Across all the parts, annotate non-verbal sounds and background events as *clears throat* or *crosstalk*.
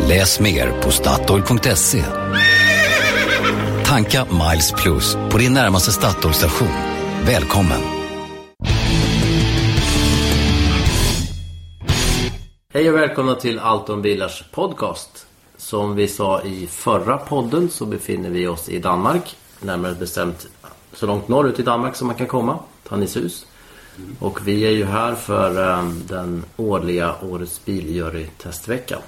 Läs mer på Statoil.se. Tanka Miles Plus på din närmaste Statoil-station. Välkommen! Hej och välkomna till Allt om bilars podcast. Som vi sa i förra podden så befinner vi oss i Danmark. Närmare bestämt så långt norrut i Danmark som man kan komma. Tannishus. Och vi är ju här för um, den årliga Årets Biljury-testveckan.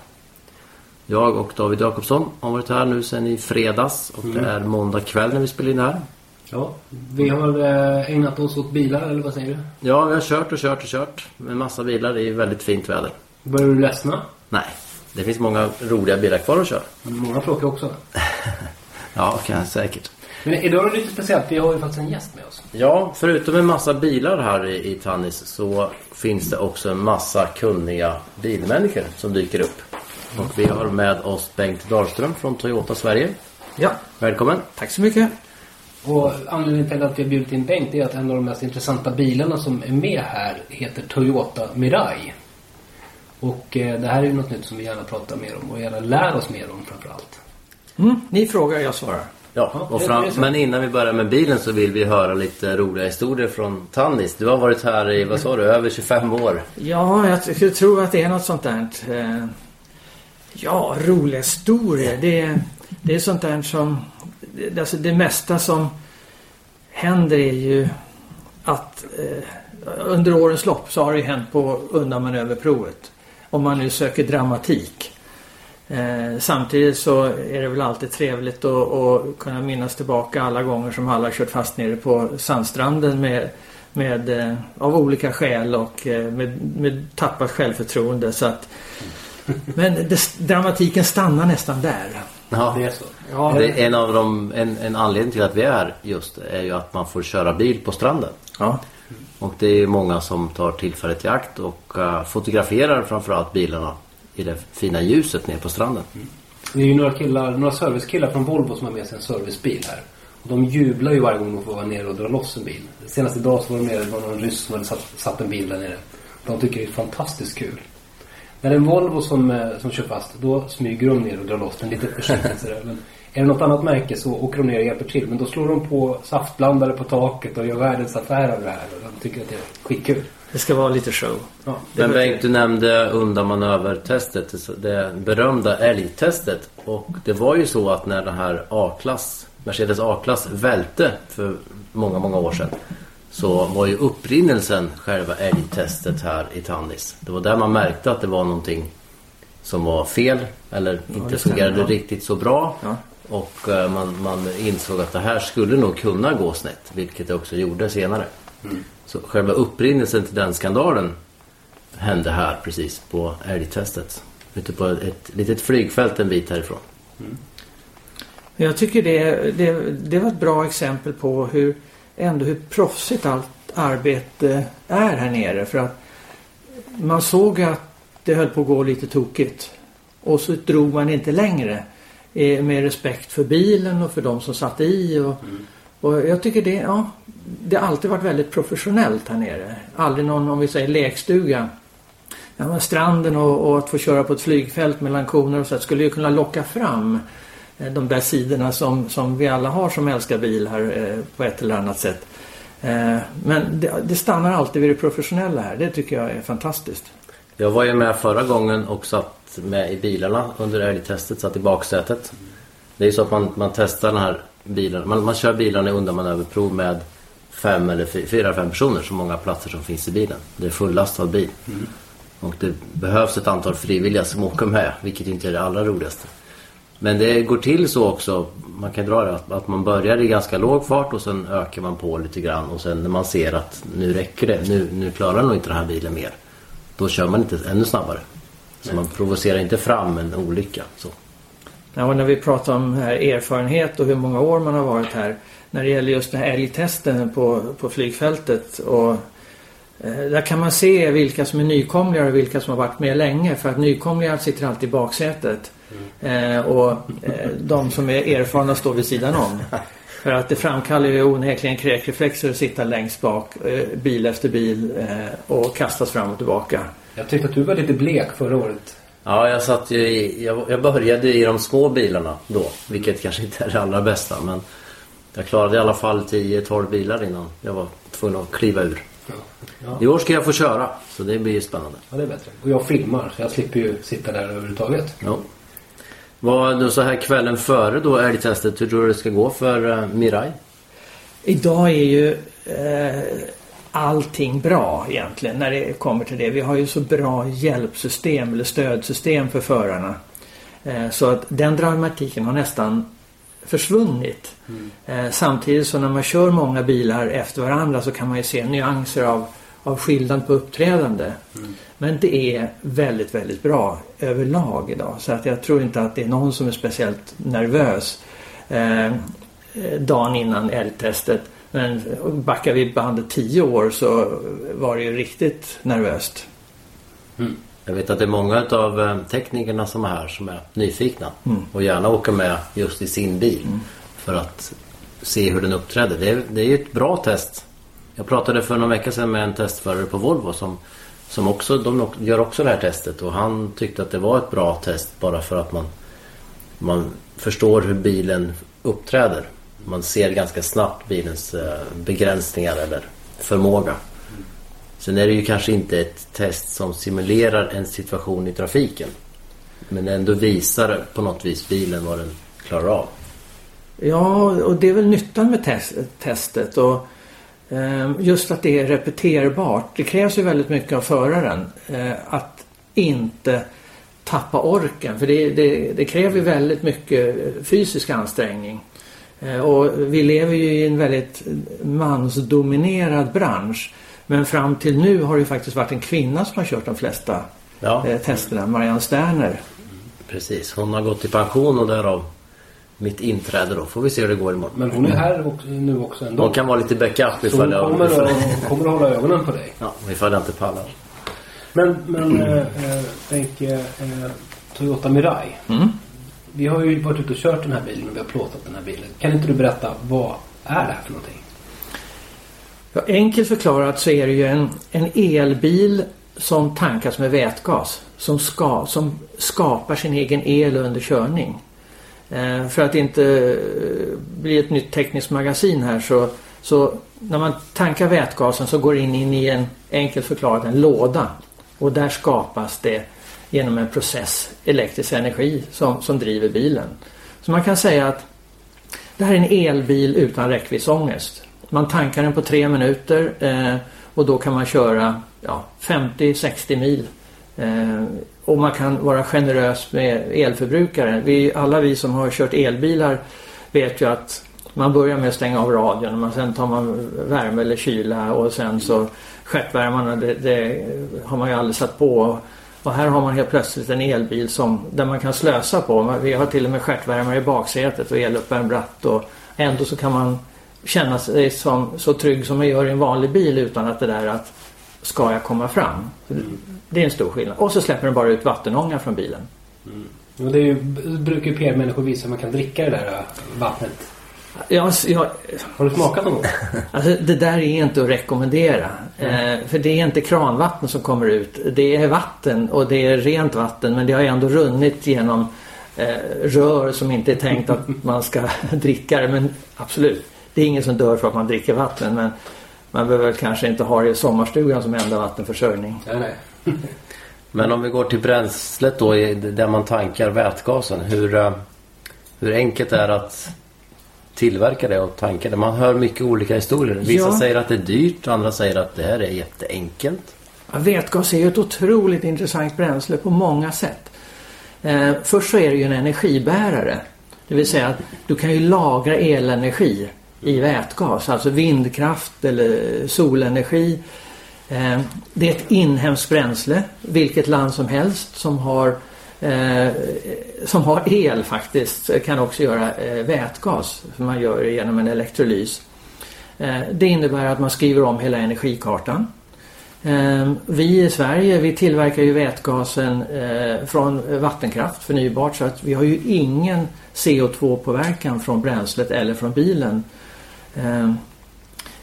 Jag och David Jakobsson har varit här nu sedan i fredags och det är måndag kväll när vi spelar in det här. Ja, vi har eh, ägnat oss åt bilar, eller vad säger du? Ja, vi har kört och kört och kört med massa bilar i väldigt fint väder. Börjar du ledsna? Nej, det finns många roliga bilar kvar att köra. Många tråkiga också. *laughs* Ja, kan jag säkert. Men idag är det lite speciellt. Vi har ju faktiskt en gäst med oss. Ja, förutom en massa bilar här i, i Tannis så finns det också en massa kunniga bilmänniskor som dyker upp. Och vi har med oss Bengt Dahlström från Toyota Sverige. Ja, Välkommen! tack så mycket. Och anledningen till att vi har bjudit in Bengt är att en av de mest intressanta bilarna som är med här heter Toyota Mirai. Och eh, det här är ju något nytt som vi gärna pratar mer om och gärna lär oss mer om framförallt. Mm, ni frågar, jag svarar. Ja, och fram, men innan vi börjar med bilen så vill vi höra lite roliga historier från Tannis. Du har varit här i, vad sa du, över 25 år. Ja, jag t- tror att det är något sånt där. Ja, roliga historier. Det, är- det är sånt där som... det- Alltså det mesta som händer är ju att eh, under årens lopp så har det ju hänt på undanmanöverprovet. Om man nu söker dramatik. Eh, samtidigt så är det väl alltid trevligt att, att kunna minnas tillbaka alla gånger som alla har kört fast nere på sandstranden med, med, eh, av olika skäl och eh, med, med tappat självförtroende. Så att, men det, dramatiken stannar nästan där. Ja, Det är så. Ja, det en av de, en, en anledning till att vi är här just är ju att man får köra bil på stranden. ja. Och det är många som tar tillfället i akt och uh, fotograferar framförallt bilarna i det fina ljuset nere på stranden. Det är ju några killar, några servicekillar från Volvo som har med sig en servicebil här. Och de jublar ju varje gång de får vara nere och dra loss en bil. Senast idag så var de nere, det var någon ryss som hade satt, satt en bil där nere. De tycker det är fantastiskt kul. När det är en Volvo som, eh, som kör fast, då smyger de ner och drar loss den lite försiktigt sådär. Men är det något annat märke så åker de ner och hjälper till. Men då slår de på saftblandare på taket och gör världens affär av det här. Och de tycker att det är skitkul. Det ska vara lite show. Ja. Men Bengt, du nämnde undanmanövertestet, det berömda älgtestet. Och det var ju så att när den här A-klass, Mercedes A-klass välte för många, många år sedan. Så var ju upprinnelsen själva älgtestet här i Tannis. Det var där man märkte att det var någonting som var fel eller inte det stämmer, fungerade ja. riktigt så bra. Ja. Och eh, man, man insåg att det här skulle nog kunna gå snett, vilket det också gjorde senare. Så själva upprinnelsen till den skandalen hände här precis på älgtestet. Ute på ett litet flygfält en bit härifrån. Jag tycker det, det, det var ett bra exempel på hur ändå hur proffsigt allt arbete är här nere. För att man såg att det höll på att gå lite tokigt. Och så drog man inte längre. eh, Med respekt för bilen och för de som satt i. Och, och jag tycker det, ja, det har alltid varit väldigt professionellt här nere. Aldrig någon, om vi säger lekstuga. Ja, stranden och, och att få köra på ett flygfält mellan koner och så skulle ju kunna locka fram de där sidorna som, som vi alla har som älskar bil här eh, på ett eller annat sätt. Eh, men det, det stannar alltid vid det professionella här. Det tycker jag är fantastiskt. Jag var ju med förra gången och satt med i bilarna under älgtestet, satt i baksätet. Det är ju så att man, man testar den här bilen, man, man kör bilarna i undanmanöverprov med fem eller fy- fyra, fem personer, så många platser som finns i bilen. Det är fullastad bil. Och det behövs ett antal frivilliga som åker med, vilket inte är det allra roligaste. Men det går till så också, man kan dra det, att, att man börjar i ganska låg fart och sen ökar man på lite grann och sen när man ser att nu räcker det, nu, nu klarar nog inte den här bilen mer. Då kör man inte ännu snabbare. Så man provocerar inte fram en olycka. Så. Ja, och när vi pratar om här erfarenhet och hur många år man har varit här. När det gäller just den här älgtesten på, på flygfältet. Och, eh, där kan man se vilka som är nykomlingar och vilka som har varit med länge. För att nykomlingar sitter alltid i baksätet. Eh, och eh, de som är erfarna står vid sidan om. För att det framkallar ju onekligen kräkreflexer att sitta längst bak, eh, bil efter bil eh, och kastas fram och tillbaka. Jag tyckte att du var lite blek förra året. Ja, jag satt ju i, jag, jag började i de små bilarna då. Vilket kanske inte är det allra bästa men jag klarade i alla fall 10-12 bilar innan jag var tvungen att kliva ur. Ja. Ja. I år ska jag få köra så det blir ju spännande. ja, det är bättre. Och jag filmar så jag slipper ju sitta där överhuvudtaget. Ja. Vad då så här kvällen före då älgtestet, hur tror du det ska gå för uh, Mirai? Idag är ju eh, allting bra egentligen när det kommer till det. Vi har ju så bra hjälpsystem eller stödsystem för förarna. Eh, så att den dramatiken har nästan försvunnit. Eh, samtidigt så när man kör många bilar efter varandra så kan man ju se nyanser av, av skillnad på uppträdande. Men det är väldigt, väldigt bra överlag idag. Så att jag tror inte att det är någon som är speciellt nervös eh, dagen innan älgtestet. Men backar vi bandet tio år så var det ju riktigt nervöst. Jag vet att det är många av eh, teknikerna som är här som är nyfikna Mm. och gärna åker med just i sin bil för att se hur den uppträder. Det är, det är ett bra test. Jag pratade för någon vecka sedan med en testförare på Volvo som, som också, de gör också det här testet och han tyckte att det var ett bra test bara för att man, man förstår hur bilen uppträder. Man ser ganska snabbt bilens eh, begränsningar eller förmåga. Sen är det ju kanske inte ett test som simulerar en situation i trafiken. Men ändå visar på något vis bilen vad den klarar av. Ja, och det är väl nyttan med test, testet. Och, just att det är repeterbart. Det krävs ju väldigt mycket av föraren. Eh, att inte tappa orken. För det, det, det kräver ju väldigt mycket fysisk ansträngning. Eh, och vi lever ju i en väldigt mansdominerad bransch. Men fram till nu har det faktiskt varit en kvinna som har kört de flesta Ja, eh, testerna. Marianne Sterner. precis. Hon har gått i pension och därav mitt inträde då. Får vi se hur det går imorgon. Men hon är här också, nu också ändå. Hon kan vara lite backup ifall jag, kommer, ifall, att, *laughs* kommer att hålla ögonen på dig. ja, ifall jag inte pallar. Men, men äh, tänk äh, Toyota Mirai. Mm. Vi har ju varit ute och kört den här bilen och vi har plåtat den här bilen. Kan inte du berätta vad är det här för någonting? Ja, enkelt förklarat så är det ju en, en elbil som tankas med vätgas. Som, ska, som skapar sin egen el under körning. Eh, för att inte eh, bli ett nytt tekniskt magasin här så, så när man tankar vätgasen så går det in, in i en enkelt förklarat en låda. Och där skapas det genom en process elektrisk energi som, som driver bilen. Så man kan säga att det här är en elbil utan räckviddsångest. Man tankar den på tre minuter eh, och då kan man köra ja, 50-60 mil. Eh, och man kan vara generös med elförbrukare. Vi, alla vi som har kört elbilar vet ju att man börjar med att stänga av radion och sen tar man värme eller kyla och sen så stjärtvärmarna det, det har man ju aldrig satt på. Och här har man helt plötsligt en elbil som, där man kan slösa på. Vi har till och med stjärtvärmare i baksätet och eluppvärmd ratt och ändå så kan man känna sig som, så trygg som man gör i en vanlig bil utan att det där att ska jag komma fram? Mm. Det är en stor skillnad. Och så släpper den bara ut vattenånga från bilen. Och det är ju, brukar ju PR-människor visa hur man kan dricka det där äh, vattnet. Jag, jag, Har du smakat gång? *laughs* alltså det där är inte att rekommendera. Eh, för det är inte kranvatten som kommer ut. Det är vatten och det är rent vatten men det har ändå runnit genom eh, rör som inte är tänkt att *laughs* man ska *laughs* dricka det. Men absolut, det är ingen som dör för att man dricker vatten. Men man behöver kanske inte ha det i sommarstugan som enda vattenförsörjning. Nej, nej. Men om vi går till bränslet då där man tankar vätgasen. Hur, eh, hur enkelt är det att tillverka det och tanka det? Man hör mycket olika historier. Vissa Ja. säger att det är dyrt, andra säger att det här är jätteenkelt. Ja, vätgas är ju ett otroligt intressant bränsle på många sätt. Eh, först så är det ju en energibärare. Det vill säga att du kan ju lagra elenergi i vätgas. Alltså vindkraft eller solenergi. Eh, det är ett inhemskt bränsle. Vilket land som helst som har eh, som har el faktiskt eh, kan också göra eh, vätgas. Som man gör genom en elektrolys. Eh, det innebär att man skriver om hela energikartan. Eh, vi i Sverige vi tillverkar ju vätgasen eh, från vattenkraft förnybart så att vi har ju ingen CO2-påverkan från bränslet eller från bilen. Eh,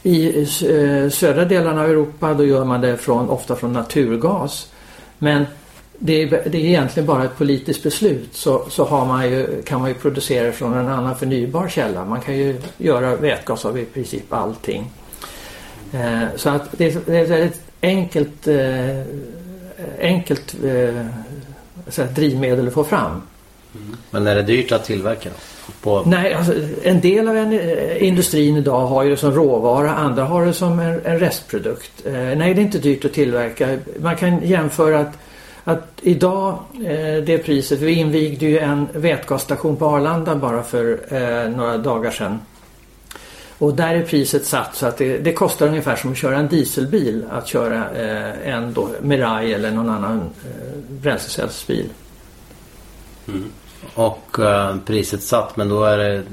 i eh, södra delarna av Europa då gör man det från, ofta från naturgas. Men det är, det är egentligen bara ett politiskt beslut så, så har man ju, kan man ju producera från en annan förnybar källa. Man kan ju göra vätgas av i princip allting. Eh, så att det är, det är ett väldigt enkelt, eh, enkelt eh, så drivmedel att få fram. Mm. Men är det dyrt att tillverka? På... Nej, alltså, en del av en, eh, industrin idag har ju det som råvara, andra har det som en, en restprodukt. Eh, nej, det är inte dyrt att tillverka. Man kan jämföra att att idag, eh, det priset, vi invigde ju en vätgasstation på Arlanda bara för eh, några dagar sedan. Och där är priset satt så att det, det, kostar ungefär som att köra en dieselbil att köra eh, en då, Mirai eller någon annan eh, bränslecellsbil. Mm. Och eh, priset satt men då är det,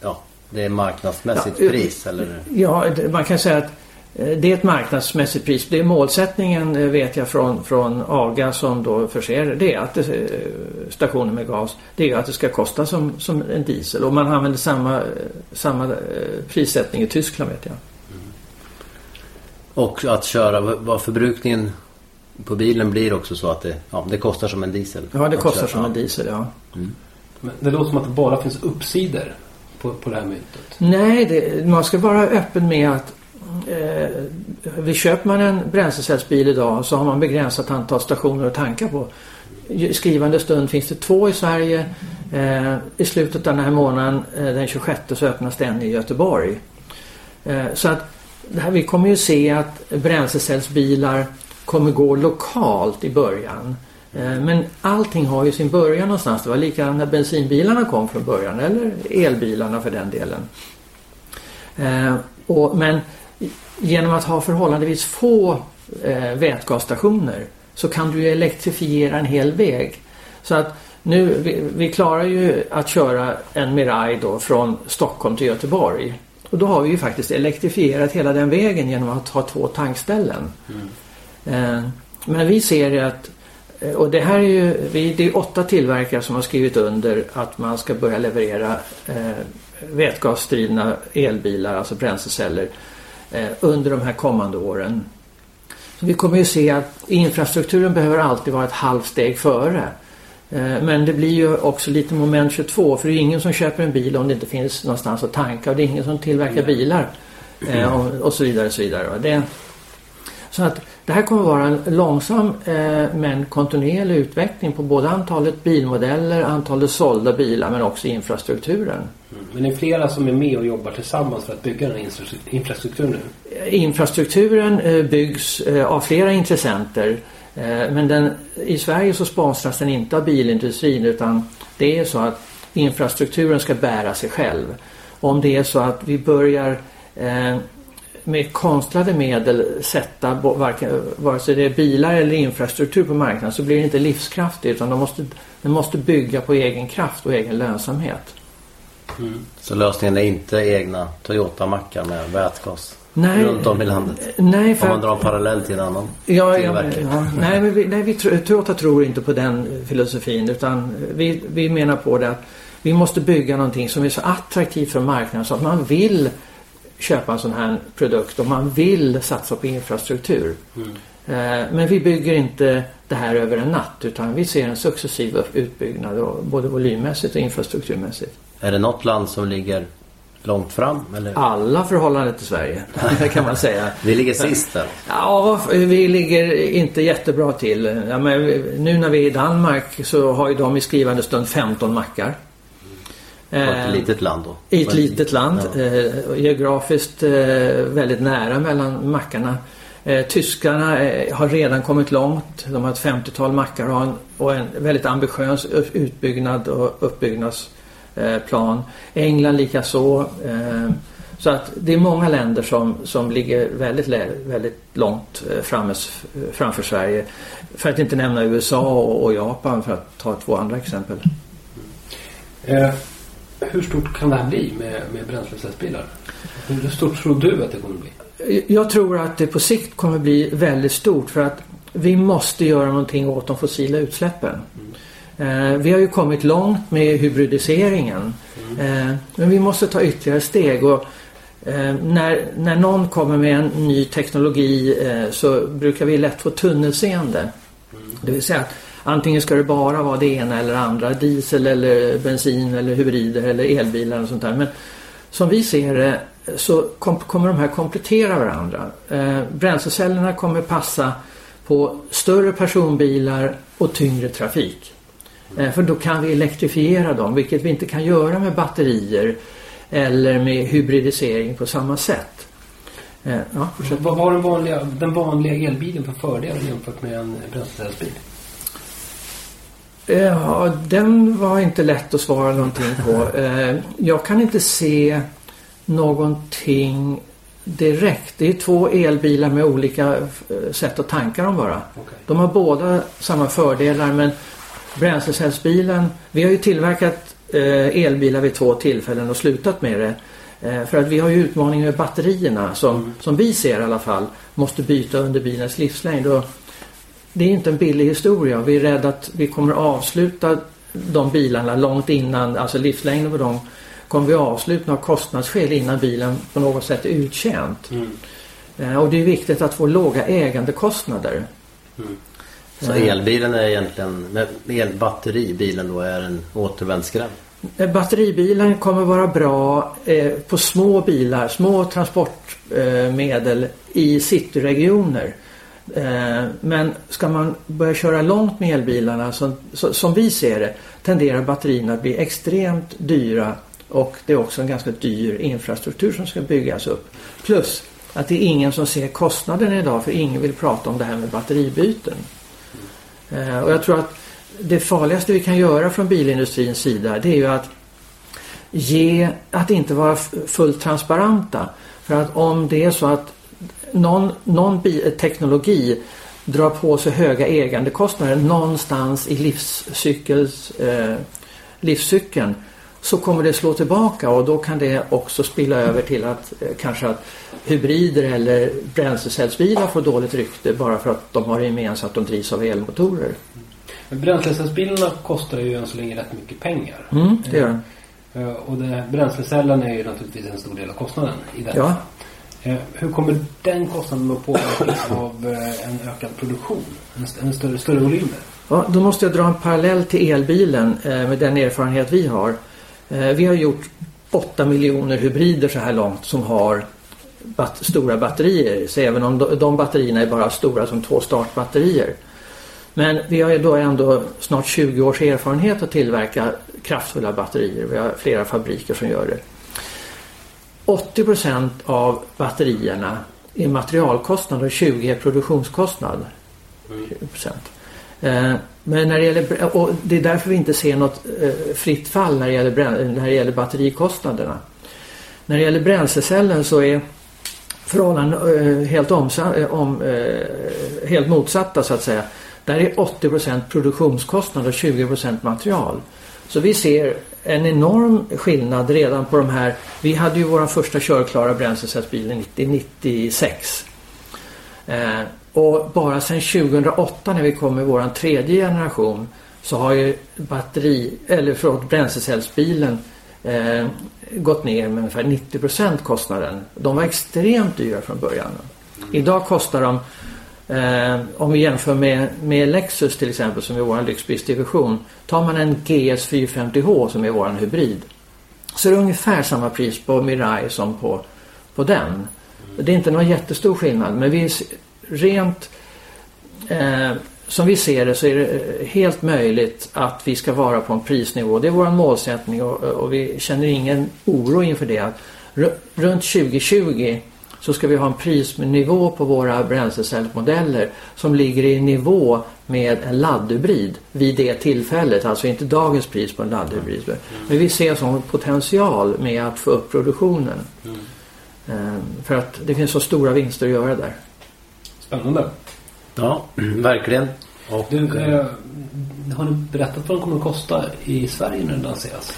ja, det är marknadsmässigt ja, pris eller? Ja, man kan säga att Eh, det är ett marknadsmässigt pris. Det är målsättningen eh, vet jag från, från AGA som då förser det, att det, eh, stationen med gas. Det är att det ska kosta som, som en diesel och man använder samma, samma prissättning i Tyskland vet jag. Mm. Och att köra, vad förbrukningen på bilen blir också så att det, ja, det kostar som en diesel? Ja, det kostar som en diesel, ja. Mm. Men det låter som att det bara finns uppsidor på, på det här myntet. Nej, det, man ska vara öppen med att eh, vid köper man en bränslecellsbil idag så har man begränsat antal stationer att tanka på. I skrivande stund finns det två i Sverige. Eh, I slutet av den här månaden, eh, den 26, så öppnas den i Göteborg. Eh, så att här, vi kommer ju se att bränslecellsbilar kommer gå lokalt i början. Eh, men allting har ju sin början någonstans. Det var likadant när bensinbilarna kom från början eller elbilarna för den delen. Eh, men genom att ha förhållandevis få eh, vätgasstationer så kan du elektrifiera en hel väg. Så att nu, vi, vi, klarar ju att köra en Mirai då från Stockholm till Göteborg. Och då har vi ju faktiskt elektrifierat hela den vägen genom att ha två tankställen. Mm. Eh, men vi ser att, eh, och det här är ju, vi, det är åtta tillverkare som har skrivit under att man ska börja leverera eh, vätgasdrivna elbilar, alltså bränsleceller under de här kommande åren. Så vi kommer ju se att infrastrukturen behöver alltid vara ett halvt steg före. Men det blir ju också lite moment 22 för det är ingen som köper en bil om det inte finns någonstans att tanka och det är ingen som tillverkar bilar. Eh, och så vidare. Och så vidare. Det, så att det här kommer vara en långsam men kontinuerlig utveckling på både antalet bilmodeller, antalet sålda bilar men också infrastrukturen. Men det är flera som är med och jobbar tillsammans för att bygga den infrastrukturen nu? Infrastrukturen eh, byggs eh, av flera intressenter. Eh, men den, i Sverige så sponsras den inte av bilindustrin utan det är så att infrastrukturen ska bära sig själv. Om det är så att vi börjar med konstlade medel sätta varken, vare sig det är bilar eller infrastruktur på marknaden så blir det inte livskraftigt utan de måste, den måste bygga på egen kraft och egen lönsamhet. Mm. Så lösningen är inte egna Toyota-mackar med vätgas nej, runt om i landet? Nej, för om man drar en parallell till en annan ja, ja, ja, nej, men vi, nej, vi, Toyota tror inte på den filosofin utan vi, vi menar på det att vi måste bygga någonting som är så attraktivt för marknaden så att man vill köpa en sån här produkt och man vill satsa på infrastruktur. Mm. Men vi bygger inte det här över en natt utan vi ser en successiv utbyggnad både volymmässigt och infrastrukturmässigt. Är det något land som ligger långt fram? Eller? Alla förhållanden till Sverige *laughs* kan man säga. vi ligger sist där. Ja, vi ligger inte jättebra till. Ja, men nu när vi är i Danmark så har ju de i skrivande stund 15 mackar. Och ett eh, litet land då? I ett litet land. Ja. Eh, geografiskt eh, väldigt nära mellan mackarna. Eh, tyskarna eh, har redan kommit långt. De har ett 50-tal mackar och en, och en väldigt ambitiös utbyggnad och uppbyggnadsplan. England likaså. Eh, Så att det är många länder som, som ligger väldigt, väldigt långt framme, framför Sverige. För att inte nämna USA och, och Japan för att ta två andra exempel. Eh, hur stort kan det här bli med, med bränslecellsbilar? Hur stort tror du att det kommer bli? Jag tror att det på sikt kommer bli väldigt stort för att vi måste göra någonting åt de fossila utsläppen. Mm. vi har ju kommit långt med hybridiseringen. Mm. Eh, men vi måste ta ytterligare steg. Och, eh, när, när någon kommer med en ny teknologi så brukar vi lätt få tunnelseende. Mm. Det vill säga att antingen ska det bara vara det ena eller andra. Diesel eller bensin eller hybrider eller elbilar och sånt där. Men som vi ser det så kom, kommer de här komplettera varandra. Eh, bränslecellerna kommer passa på större personbilar och tyngre trafik. Eh, för då kan vi elektrifiera dem, vilket vi inte kan göra med batterier eller med hybridisering på samma sätt. Eh, ja, Vad har den vanliga, den vanliga elbilen för fördelar jämfört med en bränslecellsbil? Ja, den var inte lätt att svara någonting på. *laughs* Eh, jag kan inte se någonting direkt. Det är två elbilar med olika eh, sätt att tanka dem bara. Okay. De har båda samma fördelar men bränslecellsbilen, vi har ju tillverkat eh, elbilar vid två tillfällen och slutat med det. För att vi har ju utmaningar med batterierna som, mm. som vi ser i alla fall måste byta under bilens livslängd. Och det är inte en billig historia. Vi är rädda att vi kommer avsluta de bilarna långt innan, alltså livslängden på dem kommer vi avsluta av kostnadsskäl innan bilen på något sätt är uttjänt. Mm. Eh, och det är viktigt att få låga ägandekostnader. Mm. Så elbilen är egentligen, med elbatteribilen då är en återvändsgränd? Eh, batteribilen kommer vara bra eh, på små bilar, små transportmedel eh, i cityregioner. Eh, men ska man börja köra långt med elbilarna som, som vi ser det tenderar batterierna att bli extremt dyra och det är också en ganska dyr infrastruktur som ska byggas upp. Plus att det är ingen som ser kostnaden idag för ingen vill prata om det här med batteribyten. Eh, och jag tror att det farligaste vi kan göra från bilindustrins sida det är ju att ge, att inte vara fullt transparenta. För att om det är så att någon, någon teknologi drar på sig höga ägandekostnader någonstans i livscykels, eh, livscykeln så kommer det slå tillbaka och då kan det också spilla över till att eh, kanske att hybrider eller bränslecellsbilar får dåligt rykte bara för att de har gemensamt att de drivs av elmotorer. Men bränslecellsbilarna kostar ju än så länge rätt mycket pengar. Mm, det gör. Eh, och det, bränslecellen är ju naturligtvis en stor del av kostnaden i det. Ja. Eh, hur kommer den kostnaden att påverkas av eh, en ökad produktion? En större, större volymer? Ja, då måste jag dra en parallell till elbilen eh, med den erfarenhet vi har. Vi har gjort 8 miljoner hybrider så här långt som har bat stora batterier. Så även om de, batterierna är bara stora som två startbatterier. Men vi har ju då ändå snart 20 års erfarenhet att tillverka kraftfulla batterier. Vi har flera fabriker som gör det. 80 av batterierna är materialkostnad och 20 är produktionskostnad. 20%. Eh, men när det gäller, och det är därför vi inte ser något eh, fritt fall när det gäller, när det gäller batterikostnaderna. När det gäller bränslecellen så är förhållandena eh, helt, om, helt motsatta så att säga. Där är 80 produktionskostnad och 20% material. Så vi ser en enorm skillnad redan på de här. Vi hade ju vår första körklara bränslecellsbil 1996. Eh, och bara sedan 2008 när vi kom med vår tredje generation så har ju batteri, eller förlåt, bränslecellsbilen eh, gått ner med ungefär 90% kostnaden. De var extremt dyra från början. Idag kostar de Eh, om vi jämför med, med Lexus till exempel som är vår lyxbilsdivision. Tar man en GS 450H som är vår hybrid. Så är det ungefär samma pris på Mirai som på, på den. Det är inte någon jättestor skillnad men vi rent eh, som vi ser det så är det eh, helt möjligt att vi ska vara på en prisnivå. Det är vår målsättning och, och vi känner ingen oro inför det. Runt 2020 så ska vi ha en prisnivå på våra bränslecellsmodeller som ligger i nivå med en laddhybrid vid det tillfället. Alltså inte dagens pris på en laddhybrid. Mm. Men vi ser som potential med att få upp produktionen. Mm. För att det finns så stora vinster att göra där. Spännande. Ja, *clears throat* verkligen. Och, Du, eh, har ni berättat vad den kommer att kosta i Sverige när den lanseras?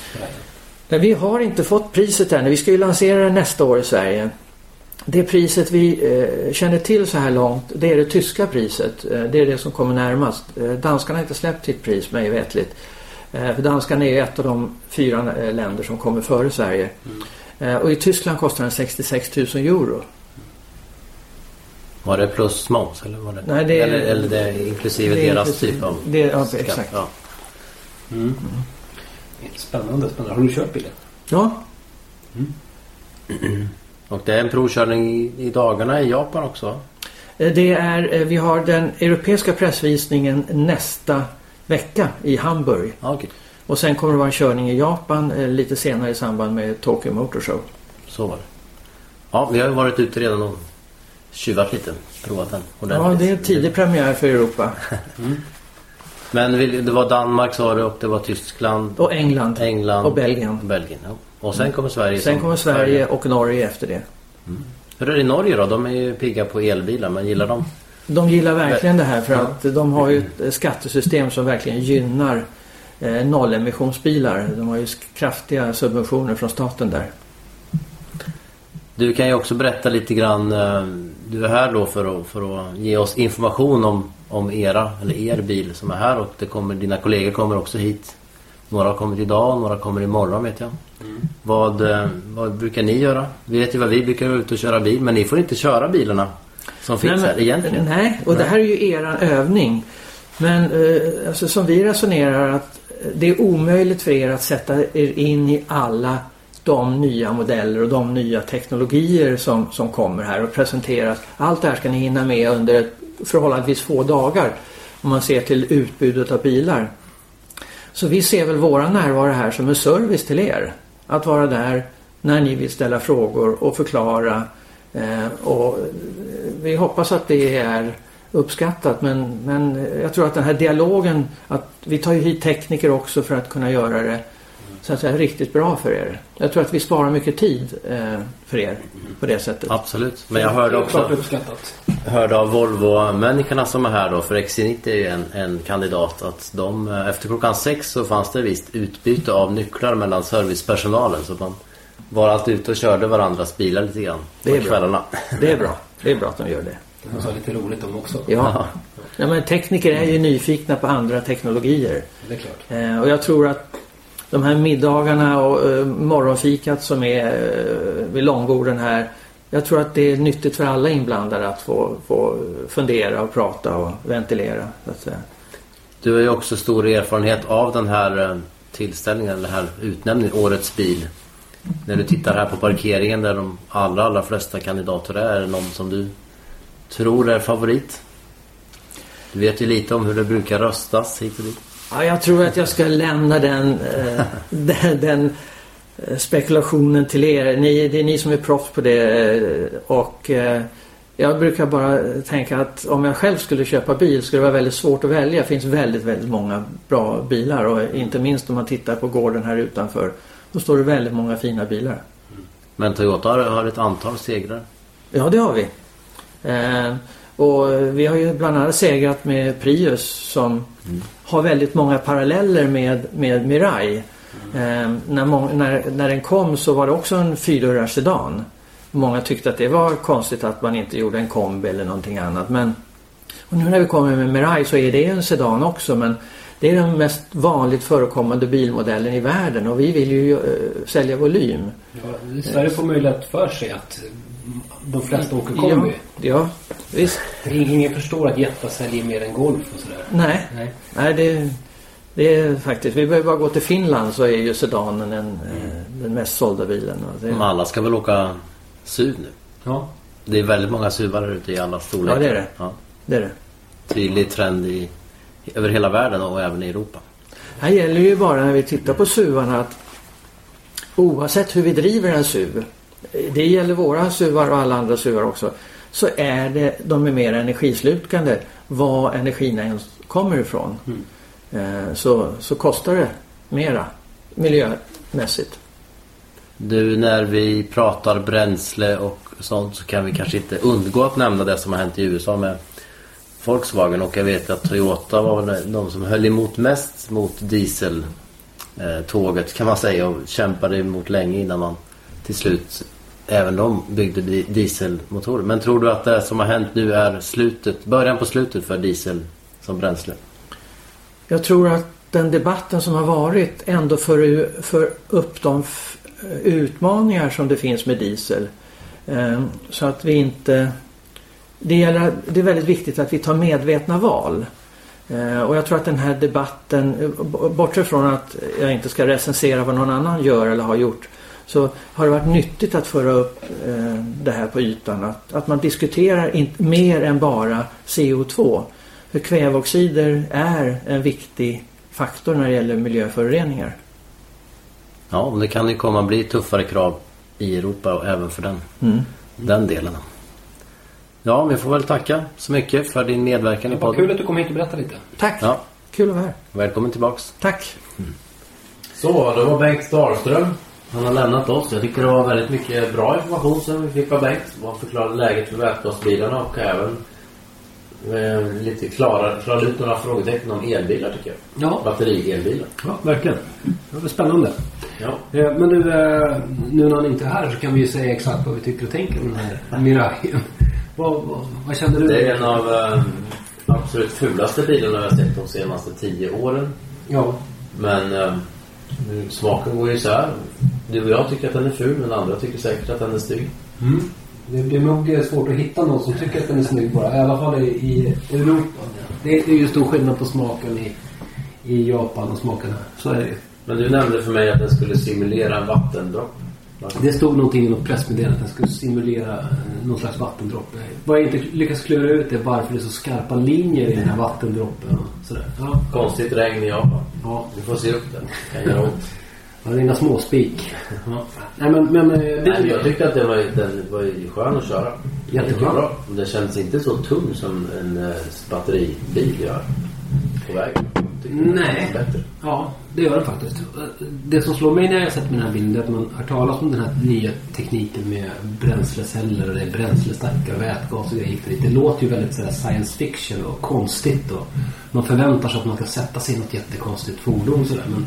Nej, vi har inte fått priset än. Vi ska ju lansera den nästa år i Sverige. Det priset vi eh, känner till så här långt det är det tyska priset. Eh, det är det som kommer närmast. Eh, danskarna har inte släppt sitt pris mig vetligt. För danskarna är ett av de fyra länder som kommer före Sverige. Eh, och i Tyskland kostar den 66 000 euro. Var det plus moms eller var det? Nej, det är- eller, eller det är inklusive Det är deras inklusive- typ av det- ja, skatt? exakt. Ja. Mm. Spännande, spännande. Har du kört bilen? Ja, Och det är en provkörning i, i dagarna i Japan också? eh, det är, eh, vi har den europeiska pressvisningen nästa vecka i Hamburg. Ja, okej. Och sen kommer det vara en körning i Japan eh, lite senare i samband med Tokyo Motor Show. Så var det. Ja, vi har ju varit ute redan och tjuvat lite. Provat den Ja, ordentligt. det är en tidig premiär för Europa. *laughs* Men vi- det var Danmark sa du och det var Tyskland, Och England. England Och Belgien. Belgien ja. Och sen kommer Sverige. Sen kommer Sverige och Norge efter det. Hur är det i Norge då? De är ju pigga på elbilar, men gillar de? De gillar verkligen det här för att de har ju ett skattesystem som verkligen gynnar eh, nollemissionsbilar. De har ju kraftiga subventioner från staten där. Du kan ju också berätta lite grann. eh, Du är här då för att, för att ge oss information om, om era, eller er bil som är här och det kommer, dina kollegor kommer också hit. Några har kommit idag, några kommer imorgon vet jag. Vad, eh, vad brukar ni göra? Vi vet ju vad vi brukar vara ute och köra bil men ni får inte köra bilarna som finns Nej, men- här egentligen. Nej, och det här är ju eran övning. Men eh, alltså, som vi resonerar att det är omöjligt för er att sätta er in i alla de nya modeller och de nya teknologier som, som kommer här och presenteras. Allt det här ska ni hinna med under ett förhållandevis få dagar om man ser till utbudet av bilar. Så vi ser väl våra närvaro här som en service till er. Att vara där när ni vill ställa frågor och förklara. Eh, och vi hoppas att det är uppskattat men, men jag tror att den här dialogen, att vi tar ju hit tekniker också för att kunna göra det så att säga, riktigt bra för er. Jag tror att vi sparar mycket tid eh, för er på det sättet. Absolut. Men jag hörde också uppskattat. hörde av Volvo-människorna som är här då, för XC90 är ju en, en kandidat, att de eh, efter klockan sex så fanns det visst utbyte av nycklar mellan servicepersonalen. Så man var alltid ute och körde varandras bilar lite grann Det är på bra. kvällarna. Det är bra. Det är bra att de gör det. Det måste vara lite roligt de också. Ja. ja men tekniker är ju nyfikna på andra teknologier. Det är klart. Eh, och jag tror att de här middagarna och eh, morgonfikat som är eh, vid långborden här. Jag tror att det är nyttigt för alla inblandade att få, få fundera och prata och ventilera. Så att säga. Du har ju också stor erfarenhet av den här eh, tillställningen, eller den här utnämningen, Årets bil. När du tittar här på parkeringen där de allra, allra flesta kandidater är, är det någon som du tror är favorit? Du vet ju lite om hur det brukar röstas hit och dit. Ja, jag tror att jag ska lämna den, eh, den, *laughs* den eh, spekulationen till er. Ni, det är ni som är proffs på det. eh, Och eh, jag brukar bara tänka att om jag själv skulle köpa bil skulle det vara väldigt svårt att välja. Det finns väldigt, väldigt många bra bilar. Och inte minst om man tittar på gården här utanför. Då står det väldigt många fina bilar. Men Toyota har, har ett antal segrar. Ja, det har vi. Eh, och vi har ju bland annat segrat med Prius som har väldigt många paralleller med, med Mirai. Eh, när, må- när, när den kom så var det också en fyrdörrars sedan. Många tyckte att det var konstigt att man inte gjorde en kombi eller någonting annat. Men, och nu när vi kommer med Mirai så är det en sedan också men det är den mest vanligt förekommande bilmodellen i världen och vi vill ju eh, sälja volym. Ja, I Sverige får man ju lätt för sig att de flesta åker kombi. Ja, ja visst. Ingen förstår att Jetta säljer mer än Golf och sådär. Nej, Nej. nej det, det är faktiskt. Vi behöver bara gå till Finland så är ju sedanen en, eh, den mest sålda bilen. Och Men det, alla ska väl åka SUV nu? Ja. Det är väldigt många SUVar ute i alla storlekar. Ja, det är det. Ja. det är det. Tydlig trend i, över hela världen och även i Europa. Här gäller ju bara när vi tittar på SUVarna att oavsett hur vi driver en SUV, det gäller våra SUVar och alla andra SUVar också, så är det, de är mer energislukande var energin än kommer ifrån. Eh, så, så kostar det mera miljömässigt. Du, när vi pratar bränsle och sånt så kan vi kanske inte undgå att nämna det som har hänt i USA med Volkswagen och jag vet att Toyota var de som höll emot mest mot dieseltåget kan man säga och kämpade emot länge innan man till slut även de byggde di- dieselmotorer. Men tror du att det som har hänt nu är slutet, början på slutet för diesel som bränsle? Jag tror att den debatten som har varit ändå för, för upp de utmaningar som det finns med diesel. Eh, Så att vi inte... Det, gäller, det är väldigt viktigt att vi tar medvetna val. Ehm, och jag tror att den här debatten, eh, bortsett från att jag inte ska recensera vad någon annan gör eller har gjort, så har det varit nyttigt att föra upp eh, det här på ytan. Att, att man diskuterar inte mer än bara CO2. För kväveoxider är en viktig faktor när det gäller miljöföroreningar. Ja, och det kan ju komma bli tuffare krav i Europa och även för den, Mm. den delen. Ja, vi får väl tacka så mycket för din medverkan i Vad kul podden. att du kom hit och berättade lite. Tack! Ja, Kul att vara här. välkommen tillbaks. Tack! Så, det var Bengt Dahlström. Han har lämnat oss. Jag tycker det var väldigt mycket bra information som vi fick av Bengt. Han förklarade läget för vätgasbilarna och även eh, lite klarare, klarade ut några frågetecken om elbilar tycker jag. Ja, Batteri-elbilar. ja verkligen. Det var spännande. Ja. Eh, Men du, eh, nu när han inte är här så kan vi ju säga exakt vad vi tycker och tänker om den här Mirajen. Vad, vad, vad kände du? Det är en av eh, absolut fulaste bilarna jag har sett de senaste tio åren. Ja, Men eh, nu- smaken går ju isär. Du och jag tycker att den är ful men andra tycker säkert att den är snygg. Mm. Det, är nog eh, svårt att hitta någon som tycker att den är snygg bara. I alla fall i, i Europa. Det, är ju stor skillnad på smaken i, i Japan och smaken här. Så är det. Men du nämnde för mig att den skulle simulera en vattendropp. Det stod någonting i något pressmeddelande att den skulle simulera eh, någon slags vattendropp. Vad jag inte lyckas klura ut är varför det är så skarpa linjer i den här vattendroppen och sådär. Ja, Konstigt regn i Japan. ja. Du får se upp den. Det kan göra ont. Ja inga småspik. Nej men, men eh, Nej, men jag tyckte att den var, den var skön att köra. Jättebra. Bra. Den känns inte så tung som en eh, batteribil gör på vägen. Nej. Ja, det gör den faktiskt. Det som slår mig när jag sett med den här bilden är att man har talat om den här nya tekniken med bränsleceller och det är bränslestackar och vätgas och grejer. Det låter ju väldigt sådär science fiction och konstigt och man förväntar sig att man ska sätta sig i något jättekonstigt fordon sådär. Men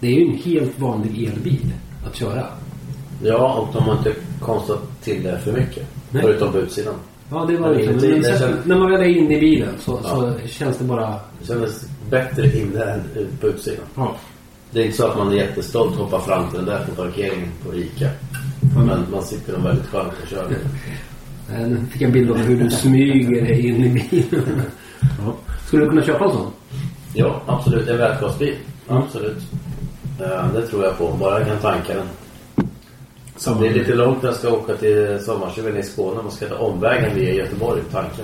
det är ju en helt vanlig elbil att köra. Ja, och de har inte konstat till det för mycket. Nej. Förutom på utsidan. Ja, det var det. Men sen, känns- när man väl är inne i bilen så, Ja. så känns det bara... Det kändes bättre inne än på utsidan. Ja. Det är inte så att man är jättestolt och hoppar fram till den där på parkeringen på ICA. Men man sitter nog väldigt skönt och kör. Nu fick jag en bild av hur du smyger dig in i bilen. Ja. Skulle du kunna köpa en sån? Ja, absolut. En vätgasbil. Absolut. Det tror jag på. Bara jag kan tanka den. Det är lite långt när jag ska åka till sommarstugan i Skåne. Man ska ta omvägen via Göteborg tanka.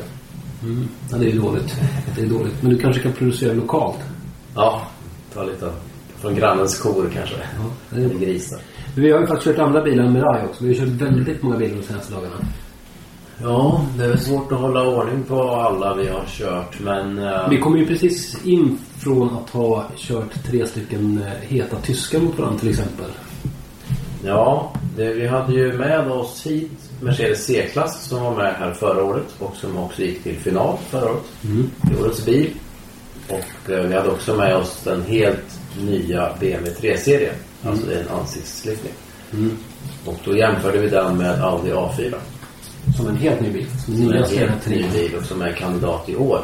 Mm. Ja, det är dåligt. Det är dåligt. Men du kanske kan producera lokalt? Ja, ta lite från grannens kor kanske. Ja, det är- Eller grisar. Vi har ju faktiskt kört andra bilar än Mirai också. Vi har kört väldigt många bilar de senaste dagarna. Ja, det är svårt att hålla ordning på alla vi har kört men... eh, Vi kom ju precis in från att ha kört tre stycken eh, heta tyskar mot varandra till exempel. Ja, det, vi hade ju med oss hit Mercedes C-klass som var med här förra året och som också gick till final förra året. I årets bil. Och eh, vi hade också med oss den helt nya BMW 3-serien. Alltså det är en ansiktslyftning. Och då jämförde vi den med Audi A4. Som en helt ny bil. Som en helt ny bil och som är kandidat i år.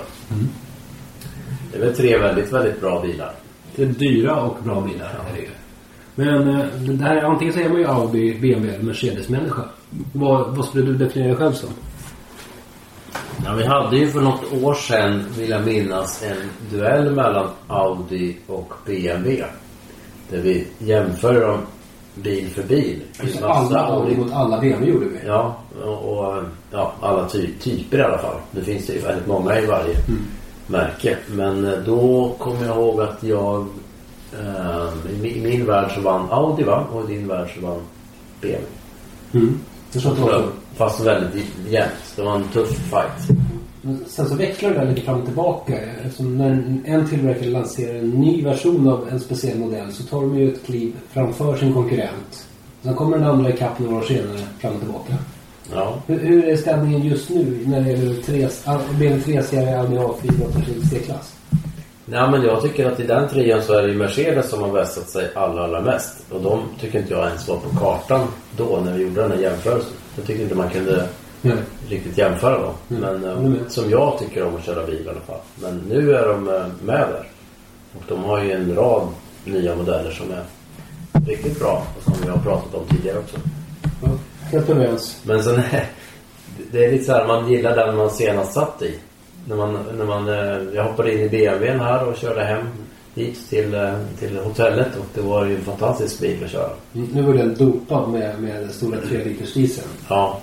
Det är väl tre väldigt, väldigt bra bilar. Det är dyra och bra bilar. Är det. Men eh, det här, antingen så är man ju Audi, BMW eller Mercedes-människa. Vad, vad skulle du definiera dig själv som? Ja, vi hade ju för något år sedan, vill jag minnas, en duell mellan Audi och BMW. Där vi jämför dem bil för bil. Alltså, alla Audi mot alla BMW gjorde vi. Ja, och, ja, alla ty typer i alla fall. Nu finns det ju väldigt många i varje märke. Men eh, då kommer jag ihåg att jag... Eh, i, min, värld så vann Audi va? Och i din värld så vann BMW. Mm. Det så. Fast väldigt jämnt. Det var en tuff fight. Men Sen så växlar det lite fram och tillbaka. Eftersom när en- tillverkare lanserar en ny version av en speciell modell så tar de ju ett kliv framför sin konkurrent. Sen kommer den andra ikapp några år senare, fram och tillbaka. Ja. Hur, hur är ställningen just nu när det gäller tre- BMW 3-serie, Audi A4 och Mercedes C-klass? Ja, men jag tycker att i den trion så är det ju Mercedes som har vässat sig allra, allra mest. Och de tycker inte jag ens var på kartan då när vi gjorde den här jämförelsen. Jag tycker inte man kunde Nej. Riktigt jämföra dem. Mm. Men eh, Mm. som jag tycker om att köra bil i alla fall. Men nu är de eh, med där. Och de har ju en rad nya modeller som är riktigt bra. Och som vi har pratat om tidigare också. Ja, helt överens. Men sen *laughs* det är lite så här, man gillar den man senast satt i. När man, när man, eh, jag hoppade in i BMWn här och körde hem hit till, till hotellet och det var ju en fantastisk bil att köra. Nu var den dopad med, med den stora 3 liters dieseln. Ja,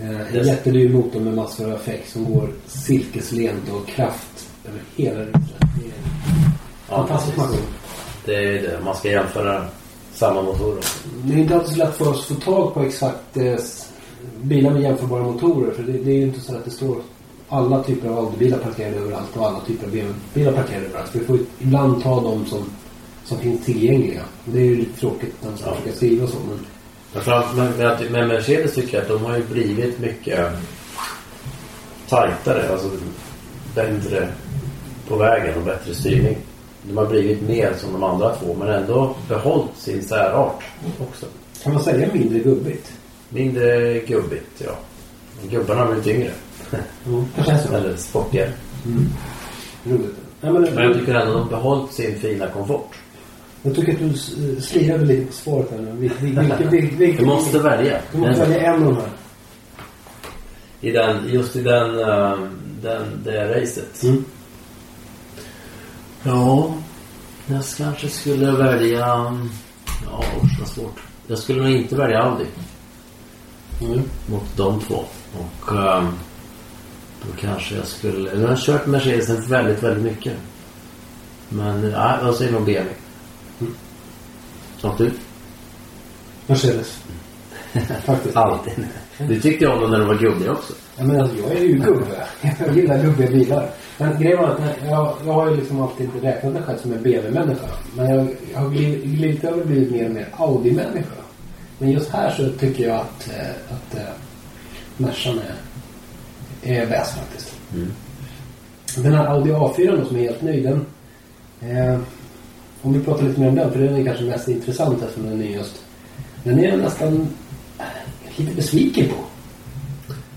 Eh, en jättedyr motor med massor av effekt som går silkeslent och kraft över hela rutan. Ja fantastisk maskin. Det är det. Man ska jämföra samma motorer. Det är inte alltid så lätt för oss att få tag på exakt eh, bilar med jämförbara motorer. För det, det är ju inte så att det står alla typer av Audi-bilar parkerade överallt och alla typer av BMW-bilar parkerade överallt. För vi får ibland ta de som, som finns tillgängliga. Det är ju lite tråkigt när man ska Ja. försöka skriva så. Men Men, fram, men, men, att- men Mercedes tycker jag att de har ju blivit mycket tajtare. Alltså bättre på vägen och bättre styrning. De har blivit mer som de andra två men ändå behållit sin särart också. kan man säga mindre gubbigt? Mindre gubbigt, ja. Gubbarna har blivit yngre. Mm. Eller sportigare. Mm. Roligt. Ja, men, Men jag tycker ändå att de har behållit sin fina komfort. Jag tycker att du slirade lite på svaret här nu. Vil- vil- *laughs* Du måste välja. du måste välja en av de här. I den, just i den, eh, den, det racet. Mm. Ja, jag kanske skulle välja... Ja, vad svårt. Jag skulle nog inte välja Audi Mm. mot de två. Och ehm, då kanske jag skulle... Jag har kört Mercedesen väldigt, väldigt mycket. Men ja, jag säger nog BMW. Och du? Mercedes. *laughs* Faktiskt. Alltid. Du tyckte om dem när de var gubbiga också. Ja, men alltså, jag är ju gubbe. Jag gillar gubbiga bilar. Men grejen var att jag, jag har ju liksom alltid inte räknat mig själv som en BMW-människa. Men jag, jag har glidit över och blivit mer och mer Audi-människa. Men just här så tycker jag att, eh, att eh, Mercan är, är bäst faktiskt. Mm. Den här Audi A4 då, som är helt ny, den... Eh, om vi pratar lite mer om den, för den är kanske mest intressant eftersom den är nyast. Den är jag nästan eh, lite besviken på.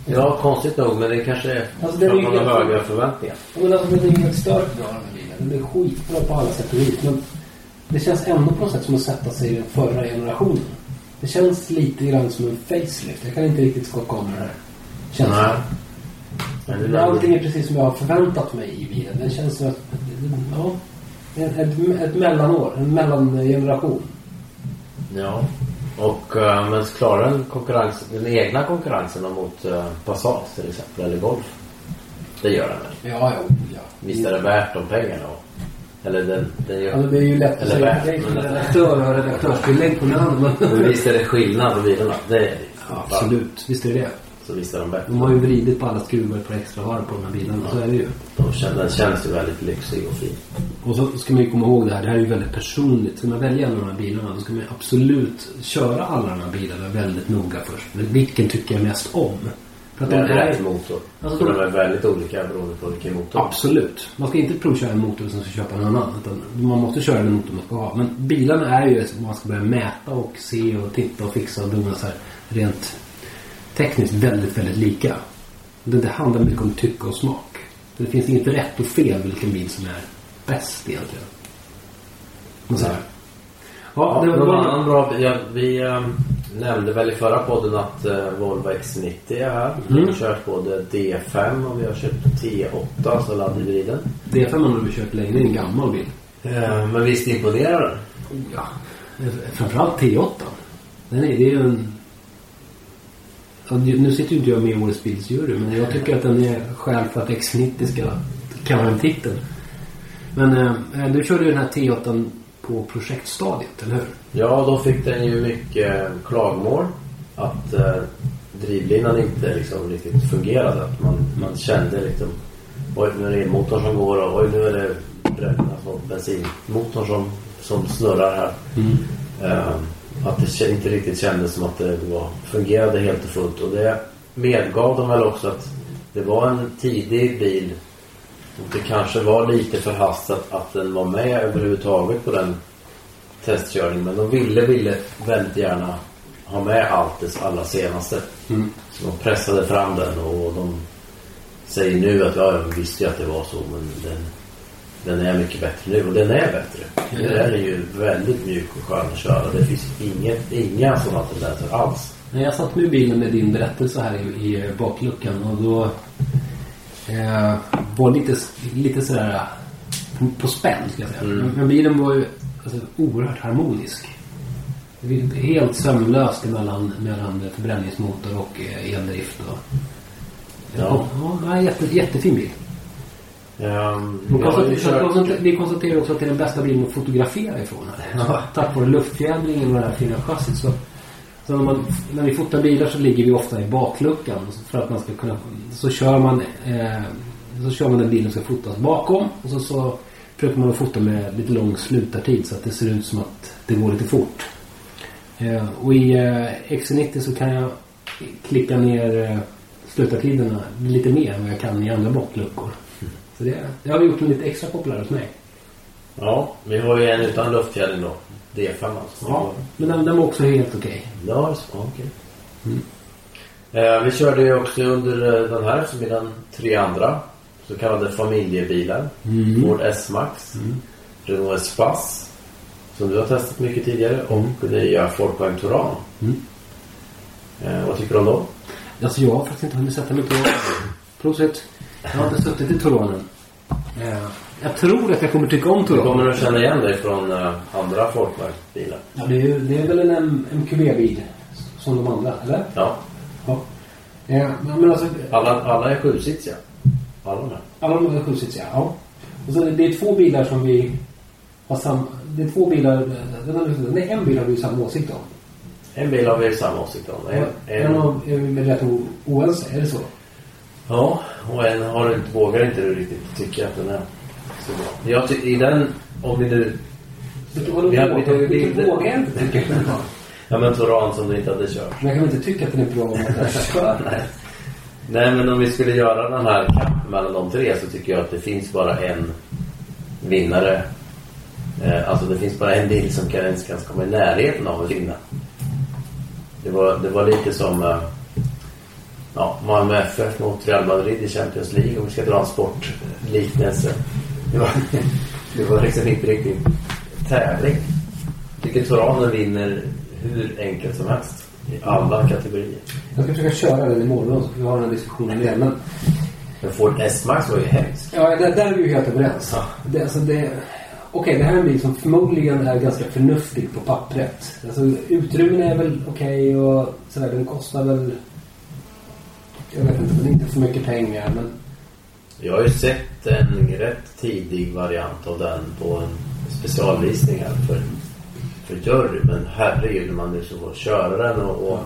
Ja, konstigt nog. Men det kanske är Alltså, för det är att man har höga förväntningar. Ja, Men alltså den är helt stört bra den bilen. Den är skitbra på alla sätt och vis. Men det känns ändå på något sätt som att sätta sig i den förra generationen. Det känns lite grann som en facelift. Jag kan inte riktigt skaka om den här känslan. Nej. Men det är Allting är precis som jag har förväntat mig i bilen. Den känns som att, ja, ett, ett, mellanår, en mellangeneration. Ja. Och uh, men klarar den konkurrens, den egna konkurrensen mot uh, Passat till exempel eller Golf? Det gör den väl? Ja, ja, ja. Visst är det värt de pengarna? Och, eller den, den gör, Alltså, det är ju lätt att säga men- redaktör och redaktörstillägg på men Men... visst är det skillnad på bilarna? Det är det. Ja, absolut. Visst är det det. Så visst är de bättre. De har ju vridit på alla skruvar på extra varv på de här bilarna. Så är det ju. De känns, den känns ju väldigt lyxig och fin. Och så ska man ju komma ihåg det här. Det här är ju väldigt personligt. Ska man välja en av de här bilarna då ska man absolut köra alla de här bilarna väldigt noga först. Men Vilken tycker jag mest om? För att de Med rätt är... motor. Alltså, Så de- är väldigt olika beroende på vilken motor. Absolut. Man ska inte provköra en motor som ska köpa en annan. Man måste köra den motor man ska ha. Men bilarna är ju som man ska börja mäta och se och titta och fixa och dona så här rent tekniskt väldigt, väldigt lika. Det, det handlar mycket om tycke och smak. Det finns inget rätt och fel vilken bil som är bäst egentligen. Man säger. Ja, Ja, det var någon annan bra... Ja, vi ehm, nämnde väl i förra podden att uh, Volvo X90 är här. Vi Mm. har kört både D5 och vi har kört T8, alltså laddhybriden. D5 har vi kört länge. Det är en gammal bil. Uh, men visst imponerar den? Ja. Framförallt T8. Den är, det är ju en... Nu sitter ju inte jag med i årets bilsjury men jag tycker att den är skäl för att X90 ska kan ha en titel. Men eh, du körde ju den här T8 på projektstadiet, eller hur? Ja, då fick den ju mycket klagomål. Att eh, drivlinan inte liksom riktigt fungerade. Att man, man kände liksom Oj, nu är det elmotorn som går och oj, nu är det alltså, bensinmotorn som, som snurrar här. Eh, att det inte riktigt kändes som att det var, fungerade helt och fullt. Och det medgav de väl också att det var en tidig bil. Och det kanske var lite förhastat att den var med överhuvudtaget på den testkörningen. Men de ville, ville väldigt gärna ha med allt det allra senaste. Mm. Så de pressade fram den och de säger nu att ja, jag visste ju att det var så men den, den är mycket bättre nu och den är bättre. Är den ju väldigt mjuk och skön att köra. Det finns inget, inga sådana tendenser alls. När jag satt med bilen med din berättelse här i, i bakluckan och då eh, var lite, lite sådär på spänn ska jag säga. Mm. Men, bilen var ju alltså, oerhört harmonisk. Helt sömlöst mellan, mellan förbränningsmotor och eh, eldrift. Och, Ja. ja, ja jätte, jättefin bil. Um, Vi konstaterar, konstaterar- också att det är den bästa bilen att fotografera ifrån. Här. Ja. Tack vare luftfjädringen och det här fina chassit så, så när, man, när vi fotar bilar så ligger vi ofta i bakluckan för att man ska kunna så kör man eh, så kör man den bilen som ska fotas bakom och så, så försöker man att fota med lite lång slutartid så att det ser ut som att det går lite fort. Eh, och i eh, XC90 så kan jag klicka ner eh, slutartiderna lite mer än vad jag kan i andra bakluckor. Så det, det har vi gjort den lite extra populär hos mig. ja, vi har ju en utan luftfjädring då. D5 alltså. Ja, men den, den var också helt okej. Ja, så- okej. Eh, vi körde ju också under eh, den här eftermiddagen tre andra så kallade familjebilar. Mm. Ford S-Max, Renault Espace som du har testat mycket tidigare och nya Folkvagn Touran. Mm. Eh, vad tycker du om dem? Alltså jag har faktiskt inte hunnit sätta mig på Prosit. Jag har inte suttit i Toronen. Eh, jag tror att jag kommer tycka om Du Toronen. kommer att känna igen dig från eh, andra Folkvagnsbilar. Ja, det, är, ju- det är väl en MQB-bil som de andra, eller? Ja, Ja. Eh, men alltså, alla, alla är sjusitsiga. Alla de här. alla de är sjusitsiga, ja. Och så, det är två bilar som vi har sam... Det är två bilar... Nej, en bil har vi samma åsikt om. En bil har vi samma åsikt om. En, En en, av är vi rätt oense, är det så? Ja, och en har du inte, vågar inte du riktigt tycka att den är så bra. Jag ty- I den, om vi nu... Vadå Vi vi- vi- vågar jag inte tycka att den har? Ja men Touran som du inte hade kört. Men jag kan inte tycka att den är bra om att den kör? Nej. Nej men om vi skulle göra den här kampen mellan de tre så tycker jag att det finns bara en vinnare. Eh, alltså det finns bara en bil som kan ens kan komma i närheten av att vinna. Det var, det var lite som eh, ja, Malmö FF mot Real Madrid i Champions League om vi ska dra en sportliknelse. Det var, det var liksom inte riktigt tävling. Tycker Toranen vinner hur enkelt som helst i alla kategorier. Jag ska försöka köra den imorgon så får vi ha den här diskussionen igen. Men Men Ford S-Max var ju hemskt. ja, där, där är vi ju helt överens. Ja. Det, alltså det, okej, det här är en bil som förmodligen är ganska förnuftig på pappret. Alltså, utrymmen är väl okej och sådär. Den kostar väl... Jag vet inte, men inte för mycket pengar. Men Jag har ju sett en rätt tidig variant av den på en specialvisning här för, för jury. Men herregud, man nu så får köra den och, och,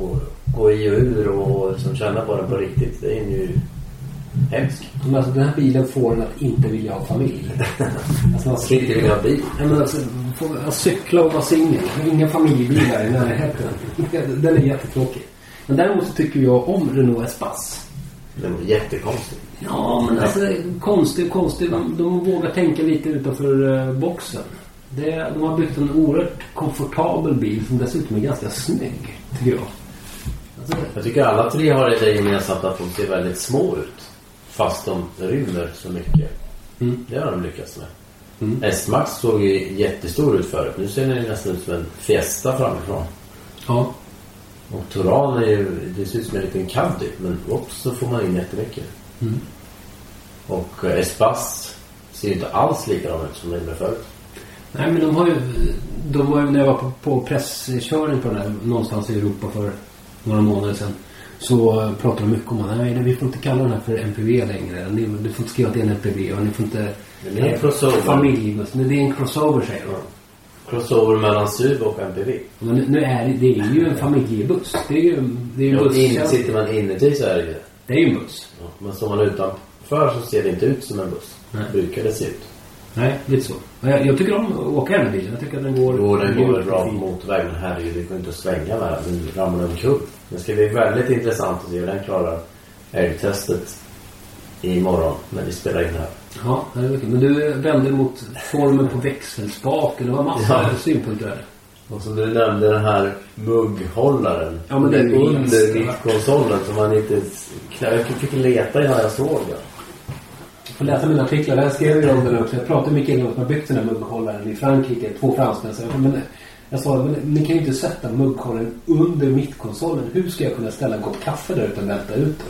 och gå i och ur och liksom känna på den på riktigt. Det är ju hemskt. men alltså, den här bilen får en att inte vilja ha familj. *laughs* Alltså, man skulle inte vilja ha bil. Nej, men alltså, cykla och vara singel. Inga familjebilar i närheten. *laughs* Den är jättetråkig. Men däremot så tycker jag om Renault Espace. Det var jättekonstigt. Ja, men alltså konstigt, konstigt. De, de vågar tänka lite utanför eh, boxen. Det, de har byggt en oerhört komfortabel bil som dessutom är ganska snygg, tycker jag. Alltså, Jag tycker alla tre har det gemensamt att de ser väldigt små ut. Fast de rymmer så mycket. Mm. Det har de lyckats med. Mm. S-Max såg ju jättestor ut förut. Nu ser den nästan ut som en Fiesta framifrån. ja. Och Touran är ju, det ser ut som en liten Caddy. Men också så får man in jättemycket. Mm. Och eh, Espace ser ju inte alls likadan ut som den gjorde förut. Nej, men de har ju... De har ju när jag var på, på presskörning på den här någonstans i Europa för några månader sedan. Så pratade de mycket om att nej, vi får inte kalla den här för MPV längre. Ni, du får inte skriva att det är en MPV och ni får inte... Det är en crossover. Familjebuss. Men det är en crossover säger de. Crossover mellan SUV och MPV. Men nu, nu är det, det är ju en familjebuss. Det är ju, det är ju en buss. in, sitter man inuti så är det ju det. Är ju en buss. Ja, men står man utanför så ser det inte ut som en buss. Nej. Brukar det se ut. Nej, lite så. Jag, jag tycker om att åka den här bilen. Jag tycker att den går... Jo, den går väl bra på fin. motorväg. Men herregud, det går inte att svänga med den. Den ramlar omkull. Det ska bli väldigt intressant att se hur den klarar älgtestet imorgon när vi spelar in här. Ja, det är mycket. Men du vände mot formen på växelspaken. Det var massor Ja. av synpunkter där. Och som du nämnde den här mugghållaren. Ja, men den är under mittkonsolen som man inte... Jag fick leta innan jag såg den. Jag får läsa mina artiklar. Där skrev jag om den också. Jag pratade med killen som har byggt den här mugghållaren i Frankrike. Två fransmän. Så jag, men, jag sa, men ni kan ju inte sätta mugghållaren under mittkonsolen. Hur ska jag kunna ställa en kopp kaffe där utan välta ut den?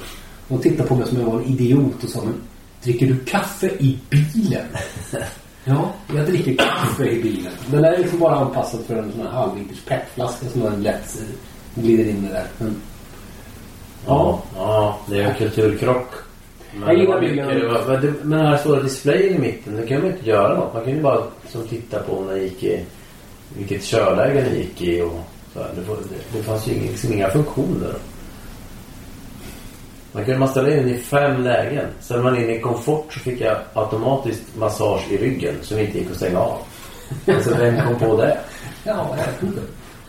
De tittade på mig som om jag var en idiot och sa, men dricker du kaffe i bilen? *laughs* ja, jag dricker kaffe i bilen. Den där är liksom bara anpassad för en sån här halvliters petflaska som man lätt eh, glider in i där. Men, Ja, ja det är en kulturkrock. Jag Men, gillar det var bilden. men, den här stora displayen i mitten, det kan man inte göra något. Man kan ju bara som titta på den gick i, vilket körläge den gick i och så här. Det, det, det fanns ju liksom inga funktioner. Man kunde man ställa in i fem lägen. Ställer man in i komfort så fick jag automatiskt massage i ryggen som inte gick att stänga av. Alltså vem kom på det? ja, jag vet inte.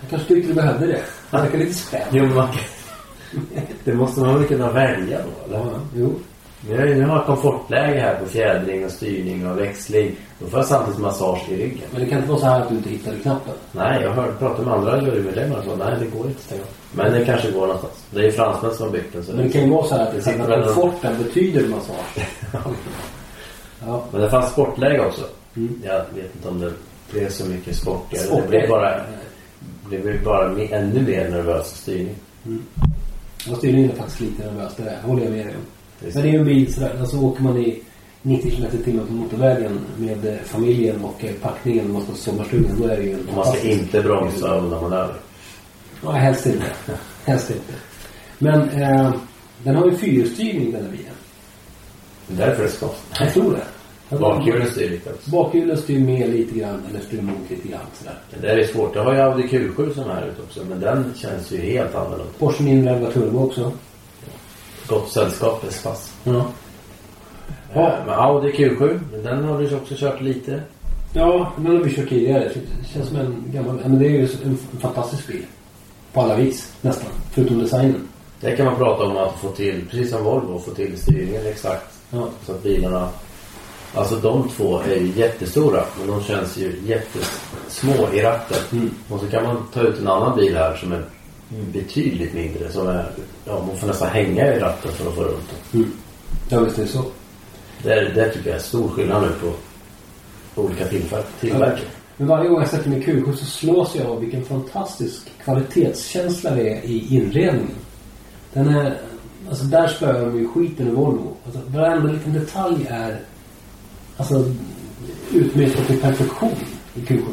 Jag kanske tyckte du behövde det. Det verkar lite spännande. Jo, man. Det måste man väl kunna välja då, eller? Ja, jo. Nu har nu har jag komfortläge här på fjädring och styrning och växling. Då får jag samtidigt massage i ryggen. Men det kan inte vara så här att du inte hittade knappen. Nej, jag hörde prata med andra jurymedlemmar och så. Nej, det går inte av. Men det kanske går någonstans. Det är ju fransmän som har byggt den. Så Men det kan ju vara så här att själva väl någon- komforten betyder massage. *laughs* ja. Men det fanns sportläge också. Mm. Jag vet inte om det blev så mycket sportigare. Det blev bara, det blev bara ännu mer nervös styrning. Och styrningen är faktiskt lite nervös. Det håller jag med dig om. Men det är ju en bil sådär. Alltså åker man i 90 km i timmen på motorvägen med eh, familjen och eh, packningen och sommarstugan. Då är det ju en man ska inte bromsa undan man över. Nej, helst inte. *laughs* helst inte. Men eh, den har ju fyrhjulsstyrning den här bilen. Det är därför det ska. Jag tror det. Bakhjulen styr lite också. Bakhjulen styr med lite grann eller styr emot lite grann sådär. Det där är svårt. Jag har ju Audi Q7 som är ute också. Men den känns ju helt annorlunda. Porsche 911 Turbo också. Gott sällskap Espas. Ja. Ja. Men Audi Q7, men den har du också kört lite. Ja, den har vi kört tidigare. Det känns som en gammal... Men det är ju en fantastisk bil. På alla vis, nästan. Förutom designen. Det kan man prata om att få till, precis som Volvo, få till styrningen exakt. Ja. Så att bilarna... Alltså de två är ju jättestora, men de känns ju jättesmå i ratten. Mm. Och så kan man ta ut en annan bil här som är betydligt mindre. Som är, ja, man får nästan hänga i ratten för att få runt den. Mm. Ja, visst är det så. Det, är- det tycker jag är stor skillnad nu på olika tillverkare. Men varje gång jag sätter mig i Q7 så slås jag av vilken fantastisk kvalitetskänsla det är i inredningen. Den är... Alltså där spöar de ju skiten i Volvo. Alltså, varenda liten detalj är alltså utmejslad till perfektion i Q7.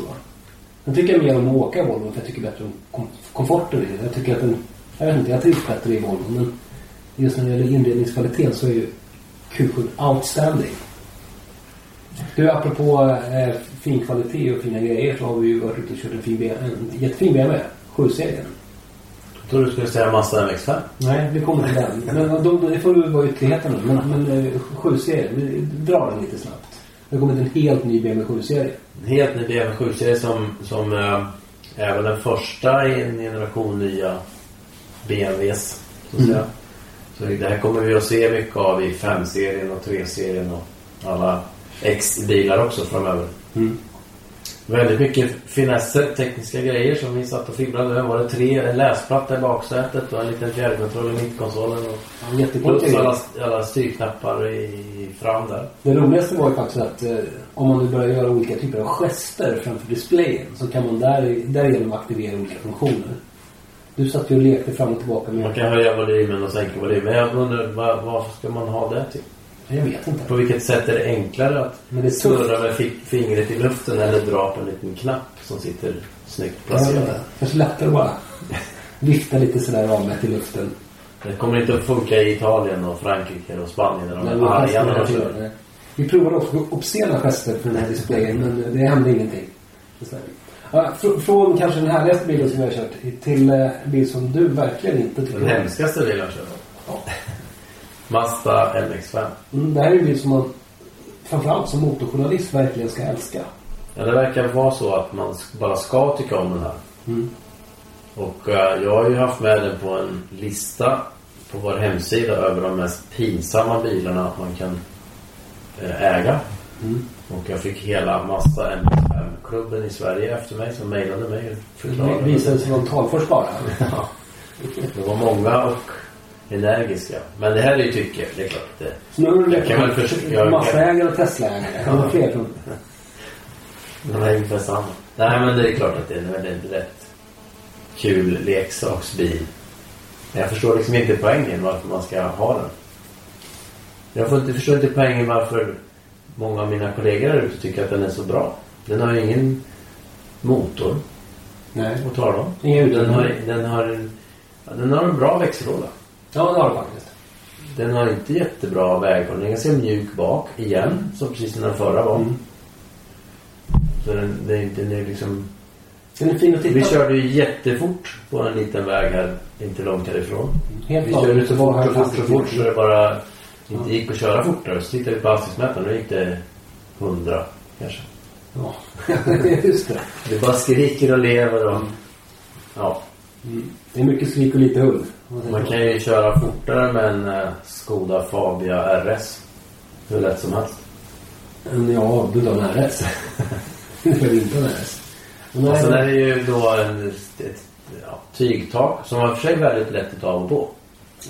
Jag tycker mer om att åka Volvo för jag tycker bättre om kom- komforten i den. Jag tycker att den... Jag vet inte, jag trivs bättre i Volvo men just när det gäller inredningskvaliteten så är ju Q7 outstanding. Du, apropå eh, fin kvalitet och fina grejer så har vi ju varit ute och kört en, fin BMW, en jättefin BMW. 7-serien. Jag trodde du skulle säga Mazda MX-5. Nej, vi kommer till den. Men då, det får du vara ytterligheten nu. Men, men eh, 7-serien, vi drar den lite snabbt. Det har kommit en helt ny BMW 7-serie. En helt ny BMW 7-serie som, som eh, är väl den första i en generation nya BMWs. Så Mm. säga. Så det här kommer vi att se mycket av i 5-serien och 3-serien och alla X-bilar också framöver. Mm. Väldigt mycket finesser, tekniska grejer som vi satt och fibblade med. Var det tre, en läsplatta i baksätet och en liten fjärrkontroll i mittkonsolen. Och plus alla, alla styrknappar i, fram där. Det roligaste var ju faktiskt att eh, om man nu börjar göra olika typer av gester framför displayen så kan man där, därigenom aktivera olika funktioner. Du satt ju och lekte fram och tillbaka Man med... kan höja volymen och sänka volymen. Men jag undrar var, varför ska man ha det till? Jag vet inte. På vilket sätt är det enklare att Men det snurra med fi- fingret i luften eller dra på en liten knapp som sitter snyggt placerad? Kanske lättare bara vifta lite sådär avmätt i luften. Det kommer inte att funka i Italien och Frankrike och Spanien när de är vi arga när de kör. Vi provade också obscena gester för den här displayen men det hände ingenting. Dessvärre. Ja, fr- från kanske den härligaste bilen som jag har kört till eh, en bil som du verkligen inte tycker Den hemskaste bilen jag kör. Ja. Mazda MX-5. Mm, det här är en bil som man framförallt som motorjournalist verkligen ska älska. Ja, det verkar vara så att man bara ska tycka om den här. Mm. Och eh, jag har ju haft med den på en lista på vår hemsida över de mest pinsamma bilarna man kan eh, äga. Mm. Och jag fick hela massa M5-klubben i Sverige efter mig som mejlade mig och Det visade sig vara en talfors bara. *laughs* Ja. Det var många och energiska. Men det här är ju tycke, det är klart. Det, du Jag kan väl försöka- massaägare och Tesla-ägare. Kan vara fler *laughs* de är ungefär samma. Nej men det är klart att det är en väldigt rätt kul leksaksbil. Men jag förstår liksom inte poängen varför man ska ha den. Jag får inte, förstår inte poängen varför många av mina kollegor där ute tycker att den är så bra. Den har ju ingen motor Nej. att tala om. Ingen Den har, den har, en, den har en bra växellåda. Ja, det har du faktiskt. Den har inte jättebra väghållning. Den är ganska mjuk bak igen. Som precis som den förra var. Mm. Så den, den, den är liksom... Den är fin att titta Vi körde ju jättefort på en liten väg här. Inte långt härifrån. Helt Vi körde så fort, så fort, Fantastiskt. fort så det bara inte gick att köra fortare. Så tittade vi på hastighetsmätaren. Då gick det 100 kanske. Ja, *laughs* just det. Det bara skriker och lever och... Ja. Mm. Det är mycket skrik och lite ull. Man kan ju köra fortare med en eh, Skoda Fabia RS. Hur lätt som helst. Mm, Ja, du tar en RS. Är inte en RS. Och sen är det ju då en, ett ja, tygtak som var för sig väldigt lätt att ta av och på.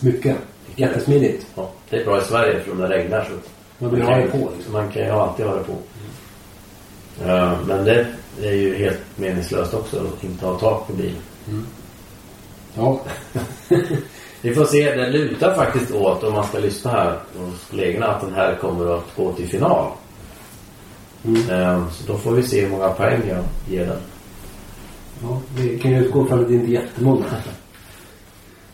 Mycket. Jättesmidigt. Ja, det är bra i Sverige eftersom det regnar så Man ha det på liksom. Man kan ju alltid ha det på. Ja, men det är ju helt meningslöst också att inte ha tak på bilen. Ja. *laughs* Vi får se, det lutar faktiskt åt om man ska lyssna här hos kollegorna att den här kommer att gå till final. Mm. Eh, Så då får vi se hur många poäng jag ger den. ja. Vi kan ju utgå från att det inte är jättemånga.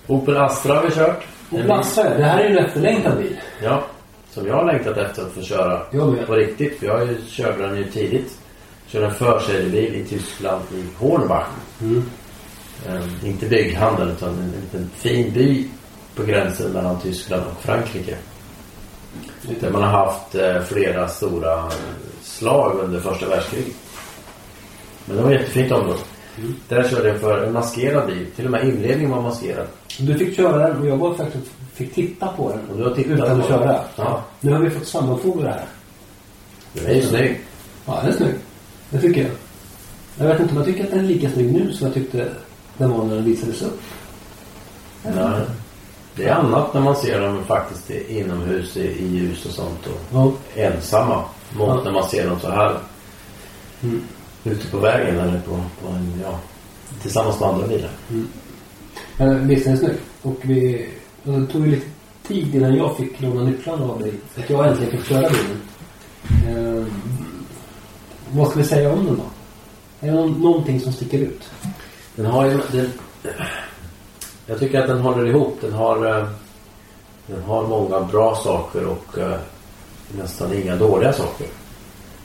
Opel Astra har vi kört. Och Lasse, det här är ju en efterlängtad bil. Ja, som jag har längtat efter att få köra på riktigt. För jag körde den ju tidigt. Körde en förseriebil i Tyskland i Hornbach. Mm. Eh, inte bygghandel utan en liten fin by på gränsen mellan Tyskland och Frankrike. Där man har haft eh, flera stora slag under första världskriget. Men det var ett jättefint område. Mm. Där körde jag för en maskerad bil. Till och med inledningen var maskerad. Du fick köra den och jag var faktiskt fick titta på den. Och du har tittat utan att köra. Ja. Nu har vi fått sammanfoga det här. Den är ju snygg. Ja, den är snygg. Det tycker jag. Jag vet inte om jag tycker att den är lika snygg nu som jag tyckte när den visades upp. Nej. Det är annat när man ser dem faktiskt inomhus i, i ljus och sånt och Ja. ensamma mot Ja. när man ser dem så här Mm. ute på vägen eller på, på en, ja, tillsammans med andra bilar. Men visst är den snygg. Och vi... och Det tog ju lite tid innan jag fick låna nycklarna av dig. Så att jag äntligen fick köra bilen. Eh, vad ska vi säga om den då? Är det någon, någonting som sticker ut? Den har ju, den, jag tycker att den håller ihop. Den har, eh, den har många bra saker och eh, nästan inga dåliga saker.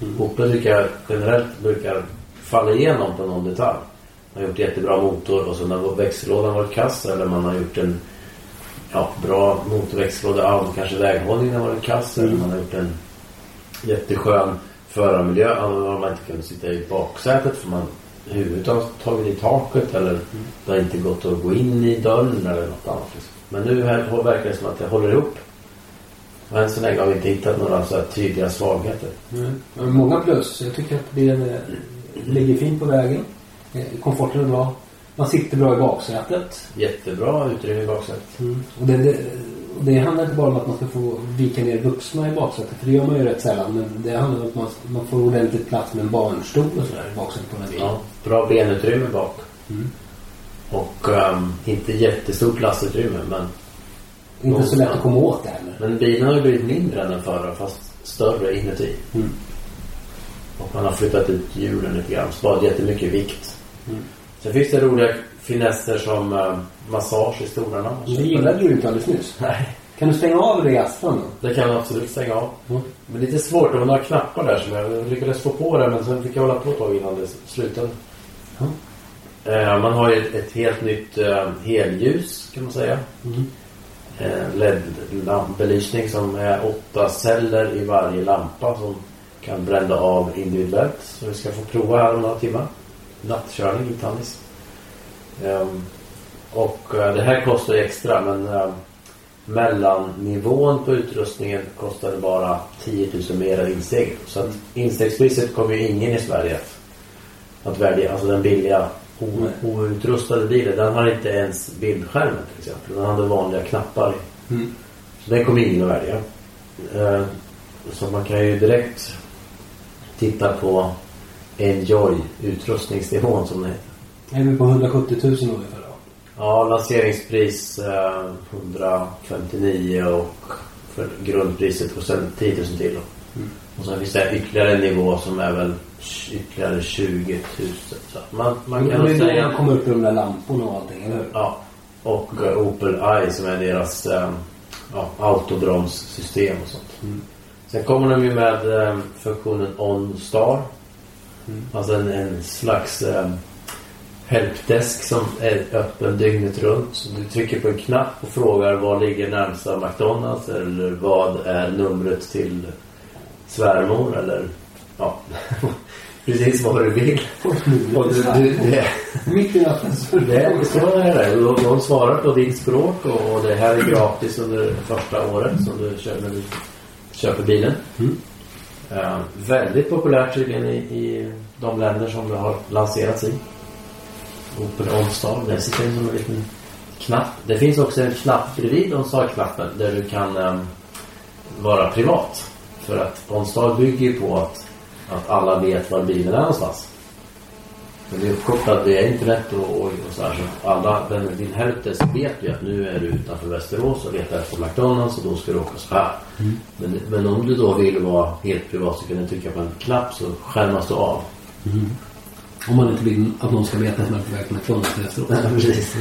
Mm. Opel tycker jag generellt brukar falla igenom på någon detalj. Man har gjort jättebra motor och så när växellådan varit kass eller man har gjort en ja, bra motorväxellåda, kanske väghållningen har varit kass eller Mm. man har gjort en jätteskön förarmiljö. Har man inte kunnat sitta i baksätet för man huvudet har tagit i taket eller det har inte gått att gå in i dörren eller något annat. Liksom. Men nu här verkar det som att det håller ihop. Och än så länge har vi inte hittat några så här tydliga svagheter. Mm. Många plus. Jag tycker att bilen eh, ligger fint på vägen. Eh, Komforten är bra. Man sitter bra i baksätet. Jättebra utrymme i baksätet. Och det, det, det handlar inte bara om att man ska få vika ner vuxna i baksätet. För det gör man ju rätt sällan. Men det handlar om att man, man får ordentligt plats med en barnstol och sådär i baksätet på den här bilen. Ja, bra benutrymme bak. Mm. Och ehm, inte jättestort lastutrymme men, Inte så lätt att komma åt det heller. men bilen har ju blivit mindre än den förra fast större inuti. Mm. Och man har flyttat ut hjulen lite grann. Sparat jättemycket vikt. Mm. Sen finns det roliga finesser som ehm, massage i stolarna. Det gillade du inte alldeles nyss. Nej, Kan du stänga av det i då? det kan man absolut stänga av. Mm. Men lite svårt. Det var några knappar där som jag lyckades få på det men sen fick jag hålla på ett tag innan det slutade. Ja. Eh, Man har ju ett, ett helt nytt eh, helljus kan man säga. Mm. eh, LED-belysning som är åtta celler i varje lampa som kan brända av individuellt. Så vi ska få prova här om några timmar. Nattkörning i Tannis. Ehm, och eh, det här kostar ju extra men eh, mellannivån på utrustningen kostade bara 10 000 mer än insteg. Så att instegspriset kommer ju ingen i Sverige att, att välja. Alltså den billiga outrustade bilen. Den har inte ens bildskärmen till exempel. Den hade vanliga knappar. Mm. Så den kommer ingen att välja. Eh, Så man kan ju direkt titta på Enjoy utrustningsnivån som det heter. Är vi på 170 000 ungefär? Ja, lanseringspris eh, 159 och för grundpriset och sen 10 000 till. Mm. Och sen finns det ytterligare en nivå som är väl ytterligare 20 000. Så man, man kan det väl är då säga... man kommer upp i de där lamporna och allting, eller hur? Ja. Och eh, Opel Eye som är deras eh, ja, autobromssystem och sånt. Mm. Sen kommer de ju med eh, funktionen OnStar. Mm. Alltså en, en slags eh, helpdesk som är öppen dygnet runt. Så du trycker på en knapp och frågar var ligger närmsta McDonalds eller vad är numret till svärmor eller ja, *laughs* precis vad du vill. Och du, du, det, Mitt i natten det så är det. De, svarar på ditt språk och, och det här är gratis under första året som du kör när du köper bilen. Mm. Eh, väldigt populärt tydligen i, i de länder som det har lanserats i. Opel OnStar. Det sitter in som en liten knapp. Det finns också en knapp bredvid OnStar-knappen där du kan eh, vara privat. För att OnStar bygger ju på att, att alla vet var bilen är någonstans. Men det är uppkopplat via internet och, och, och så här. Så alla, den, din helpdesk vet ju att nu är du utanför Västerås och letar efter McDonalds och då ska du åka så här. Men, men om du då vill vara helt privat så kan du trycka på en knapp så skärmas du av. Om man inte vill att någon ska veta att man är på väg till McDonalds efteråt. *laughs* Precis.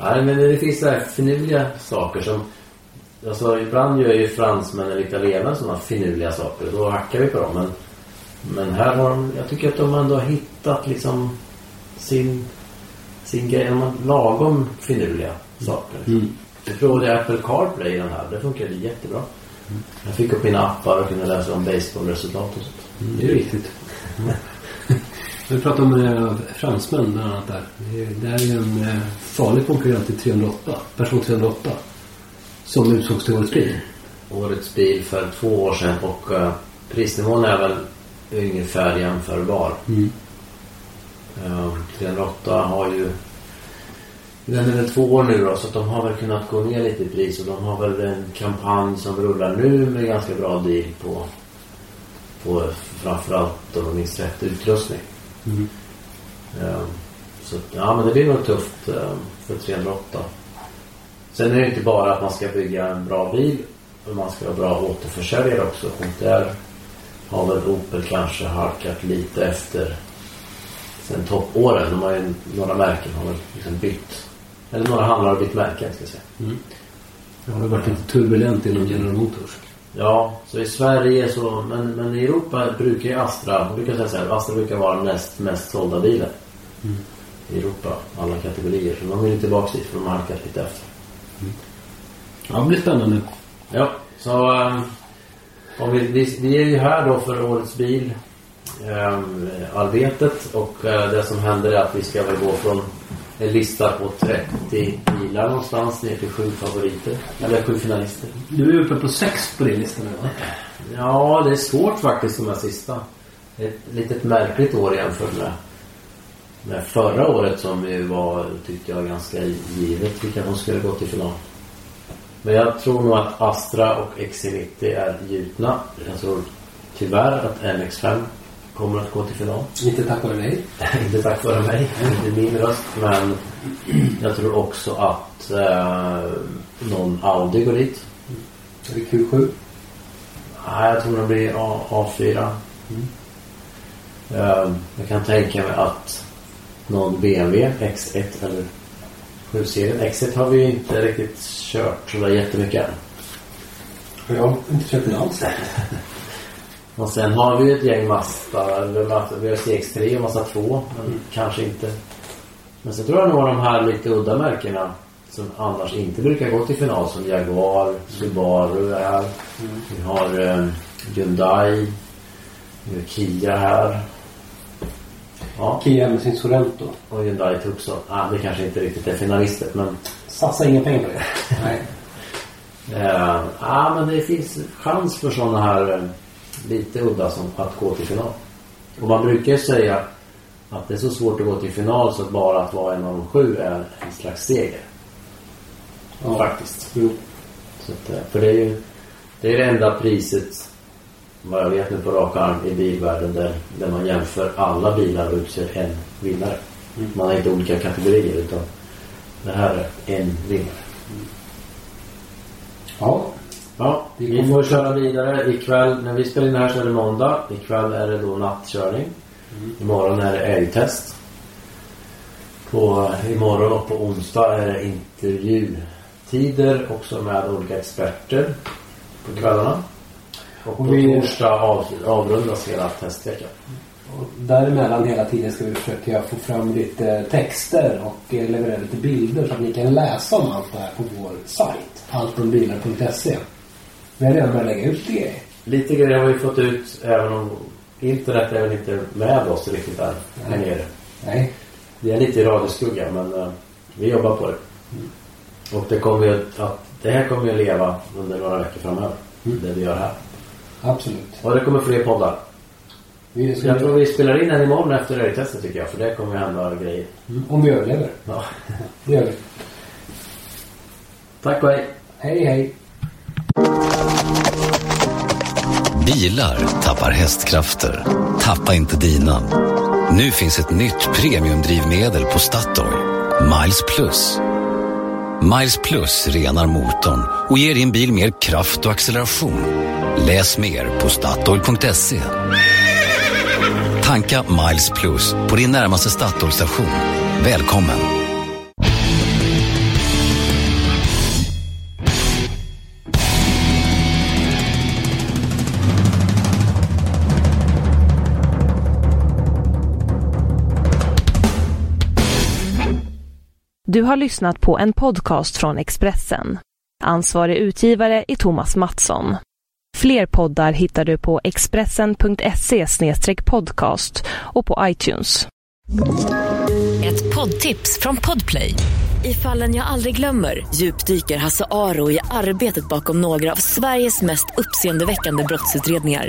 Nej, men det finns så här finurliga saker som... Alltså ibland gör ju fransmän eller italienare sådana finurliga saker. Då hackar vi på dem. Men, men här har de... Jag tycker att de ändå har hittat liksom sin, sin grej. De har lagom finurliga saker. Mm. Jag provade Apple CarPlay i den här. Det funkade jättebra. Jag fick upp mina appar och kunde läsa om baseballresultat och sånt. Mm, det är viktigt. *laughs* Vi pratade om eh, fransmän bland annat där. Det är- Det här är ju en eh, farlig konkurrent till 308. Person 308. Som utsågs till årets bil. årets bil för två år sedan och eh, prisnivån är väl ungefär jämförbar. Mm. Eh, 308 har ju den är väl två år nu då så att de har väl kunnat gå ner lite i pris och de har väl en kampanj som rullar nu med ganska bra deal på på framförallt om jag minns rätt utrustning. Mm. Så ja men det blir nog tufft eh, för 308. Sen är det inte bara att man ska bygga en bra bil. Men man ska ha bra återförsäljare också. Och där har väl Opel kanske halkat lite efter sen toppåren. De har ju, några märken har väl liksom bytt. Eller några handlare har bytt märken ska jag säga. Mm. Det har varit lite turbulent inom General Motors. Ja, så i Sverige så, men, men i Europa brukar ju Astra, brukar säga så här, Astra brukar vara den näst mest sålda bilen. Mm. I Europa, alla kategorier. Så de vill ju tillbaka dit för de har halkat lite efter. Ja, det blir spännande. Ja, så um, om vi, vi, vi är ju här då för årets bil ehm, arbetet och eh, det som händer är att vi ska väl gå från en lista på 30 bilar någonstans ner till sju favoriter. Eller sju finalister. Du är uppe på sex på din lista nu va? Ja, det är svårt faktiskt de här sista. Ett litet märkligt år jämfört med, med förra året som ju var, tyckte jag, ganska givet vilka som skulle gå till final. Men jag tror nog att Astra och XC90 är gjutna. Jag tror tyvärr att MX5 kommer att gå till final. Inte tack vare dig. *laughs* inte tack vare mig, inte min röst. Men jag tror också att eh, någon Audi går dit. Är det Q7? Nej, jag tror det blir A, A4. Ehm, jag kan tänka mig att någon BMW X1 eller 7-serien. X1 har vi inte riktigt kört sådär jättemycket än. Jag har inte köpt den alls. *laughs* Och sen har vi ett gäng Mazda. Vi har CX3 och Mazda 2. Men kanske inte. Men så tror jag nog de här lite udda märkena. som annars inte brukar gå till final som Jaguar, Subaru är här. Vi har eh, Hyundai. Vi har Kia här. Ja, Kia med sin Sorento. och Hyundai Tucson. Ah, det kanske inte riktigt är finalister men Satsa inga pengar på det. *laughs* Nej. Eh, ja, men det finns chans för sådana här eh, lite udda som att gå till final. Och man brukar ju säga att det är så svårt att gå till final så att bara att vara en av de sju är en slags seger. Ja. Faktiskt. Jo. Så att, eh, för det är ju det, är det enda priset vad jag vet nu på rak arm i bilvärlden där, där man jämför alla bilar och utser en vinnare. Man har inte olika kategorier utan det här är en vinnare. Ja. Ja, vi får köra vidare. Ikväll, när vi spelar in det här så är det måndag. Ikväll är det då nattkörning. Imorgon är det älgtest. På, imorgon och på onsdag är det intervjutider också med olika experter på kvällarna. Och på Och vi- torsdag av, avrundas hela testveckan. Och däremellan hela tiden ska vi försöka få fram lite texter och eh, leverera lite bilder så att ni kan läsa om allt det här på vår sajt. Alltombilar.se Vi har redan börjat lägga ut det. Lite grejer har vi fått ut även om internet är väl inte med oss riktigt där här Nej. nere. Nej. Vi är lite i radioskugga men eh, vi jobbar på det. Och det kommer ju att, det här kommer ju att leva under några veckor framöver. Det vi gör här. Absolut. Och det kommer fler poddar. Vi Så jag tror vi spelar in en imorgon efter älgtestet tycker jag. För det kommer ju hända grejer. Mm, Om vi överlever. Ja. Det gör vi. Tack och hej. Hej hej. Bilar tappar hästkrafter. Tappa inte dina. Nu finns ett nytt premiumdrivmedel på Statoil. Miles Plus. Miles Plus renar motorn och ger din bil mer kraft och acceleration. Läs mer på Statoil.se. Tanka Miles Plus på din närmaste Statoil-station. Välkommen! Du har lyssnat på en podcast från Expressen. Ansvarig utgivare är Thomas Mattsson. Fler poddar hittar du på expressen.se podcast och på iTunes. Ett poddtips från Podplay. I fallen jag aldrig glömmer djupdyker Hasse Aro i arbetet bakom några av Sveriges mest uppseendeväckande brottsutredningar.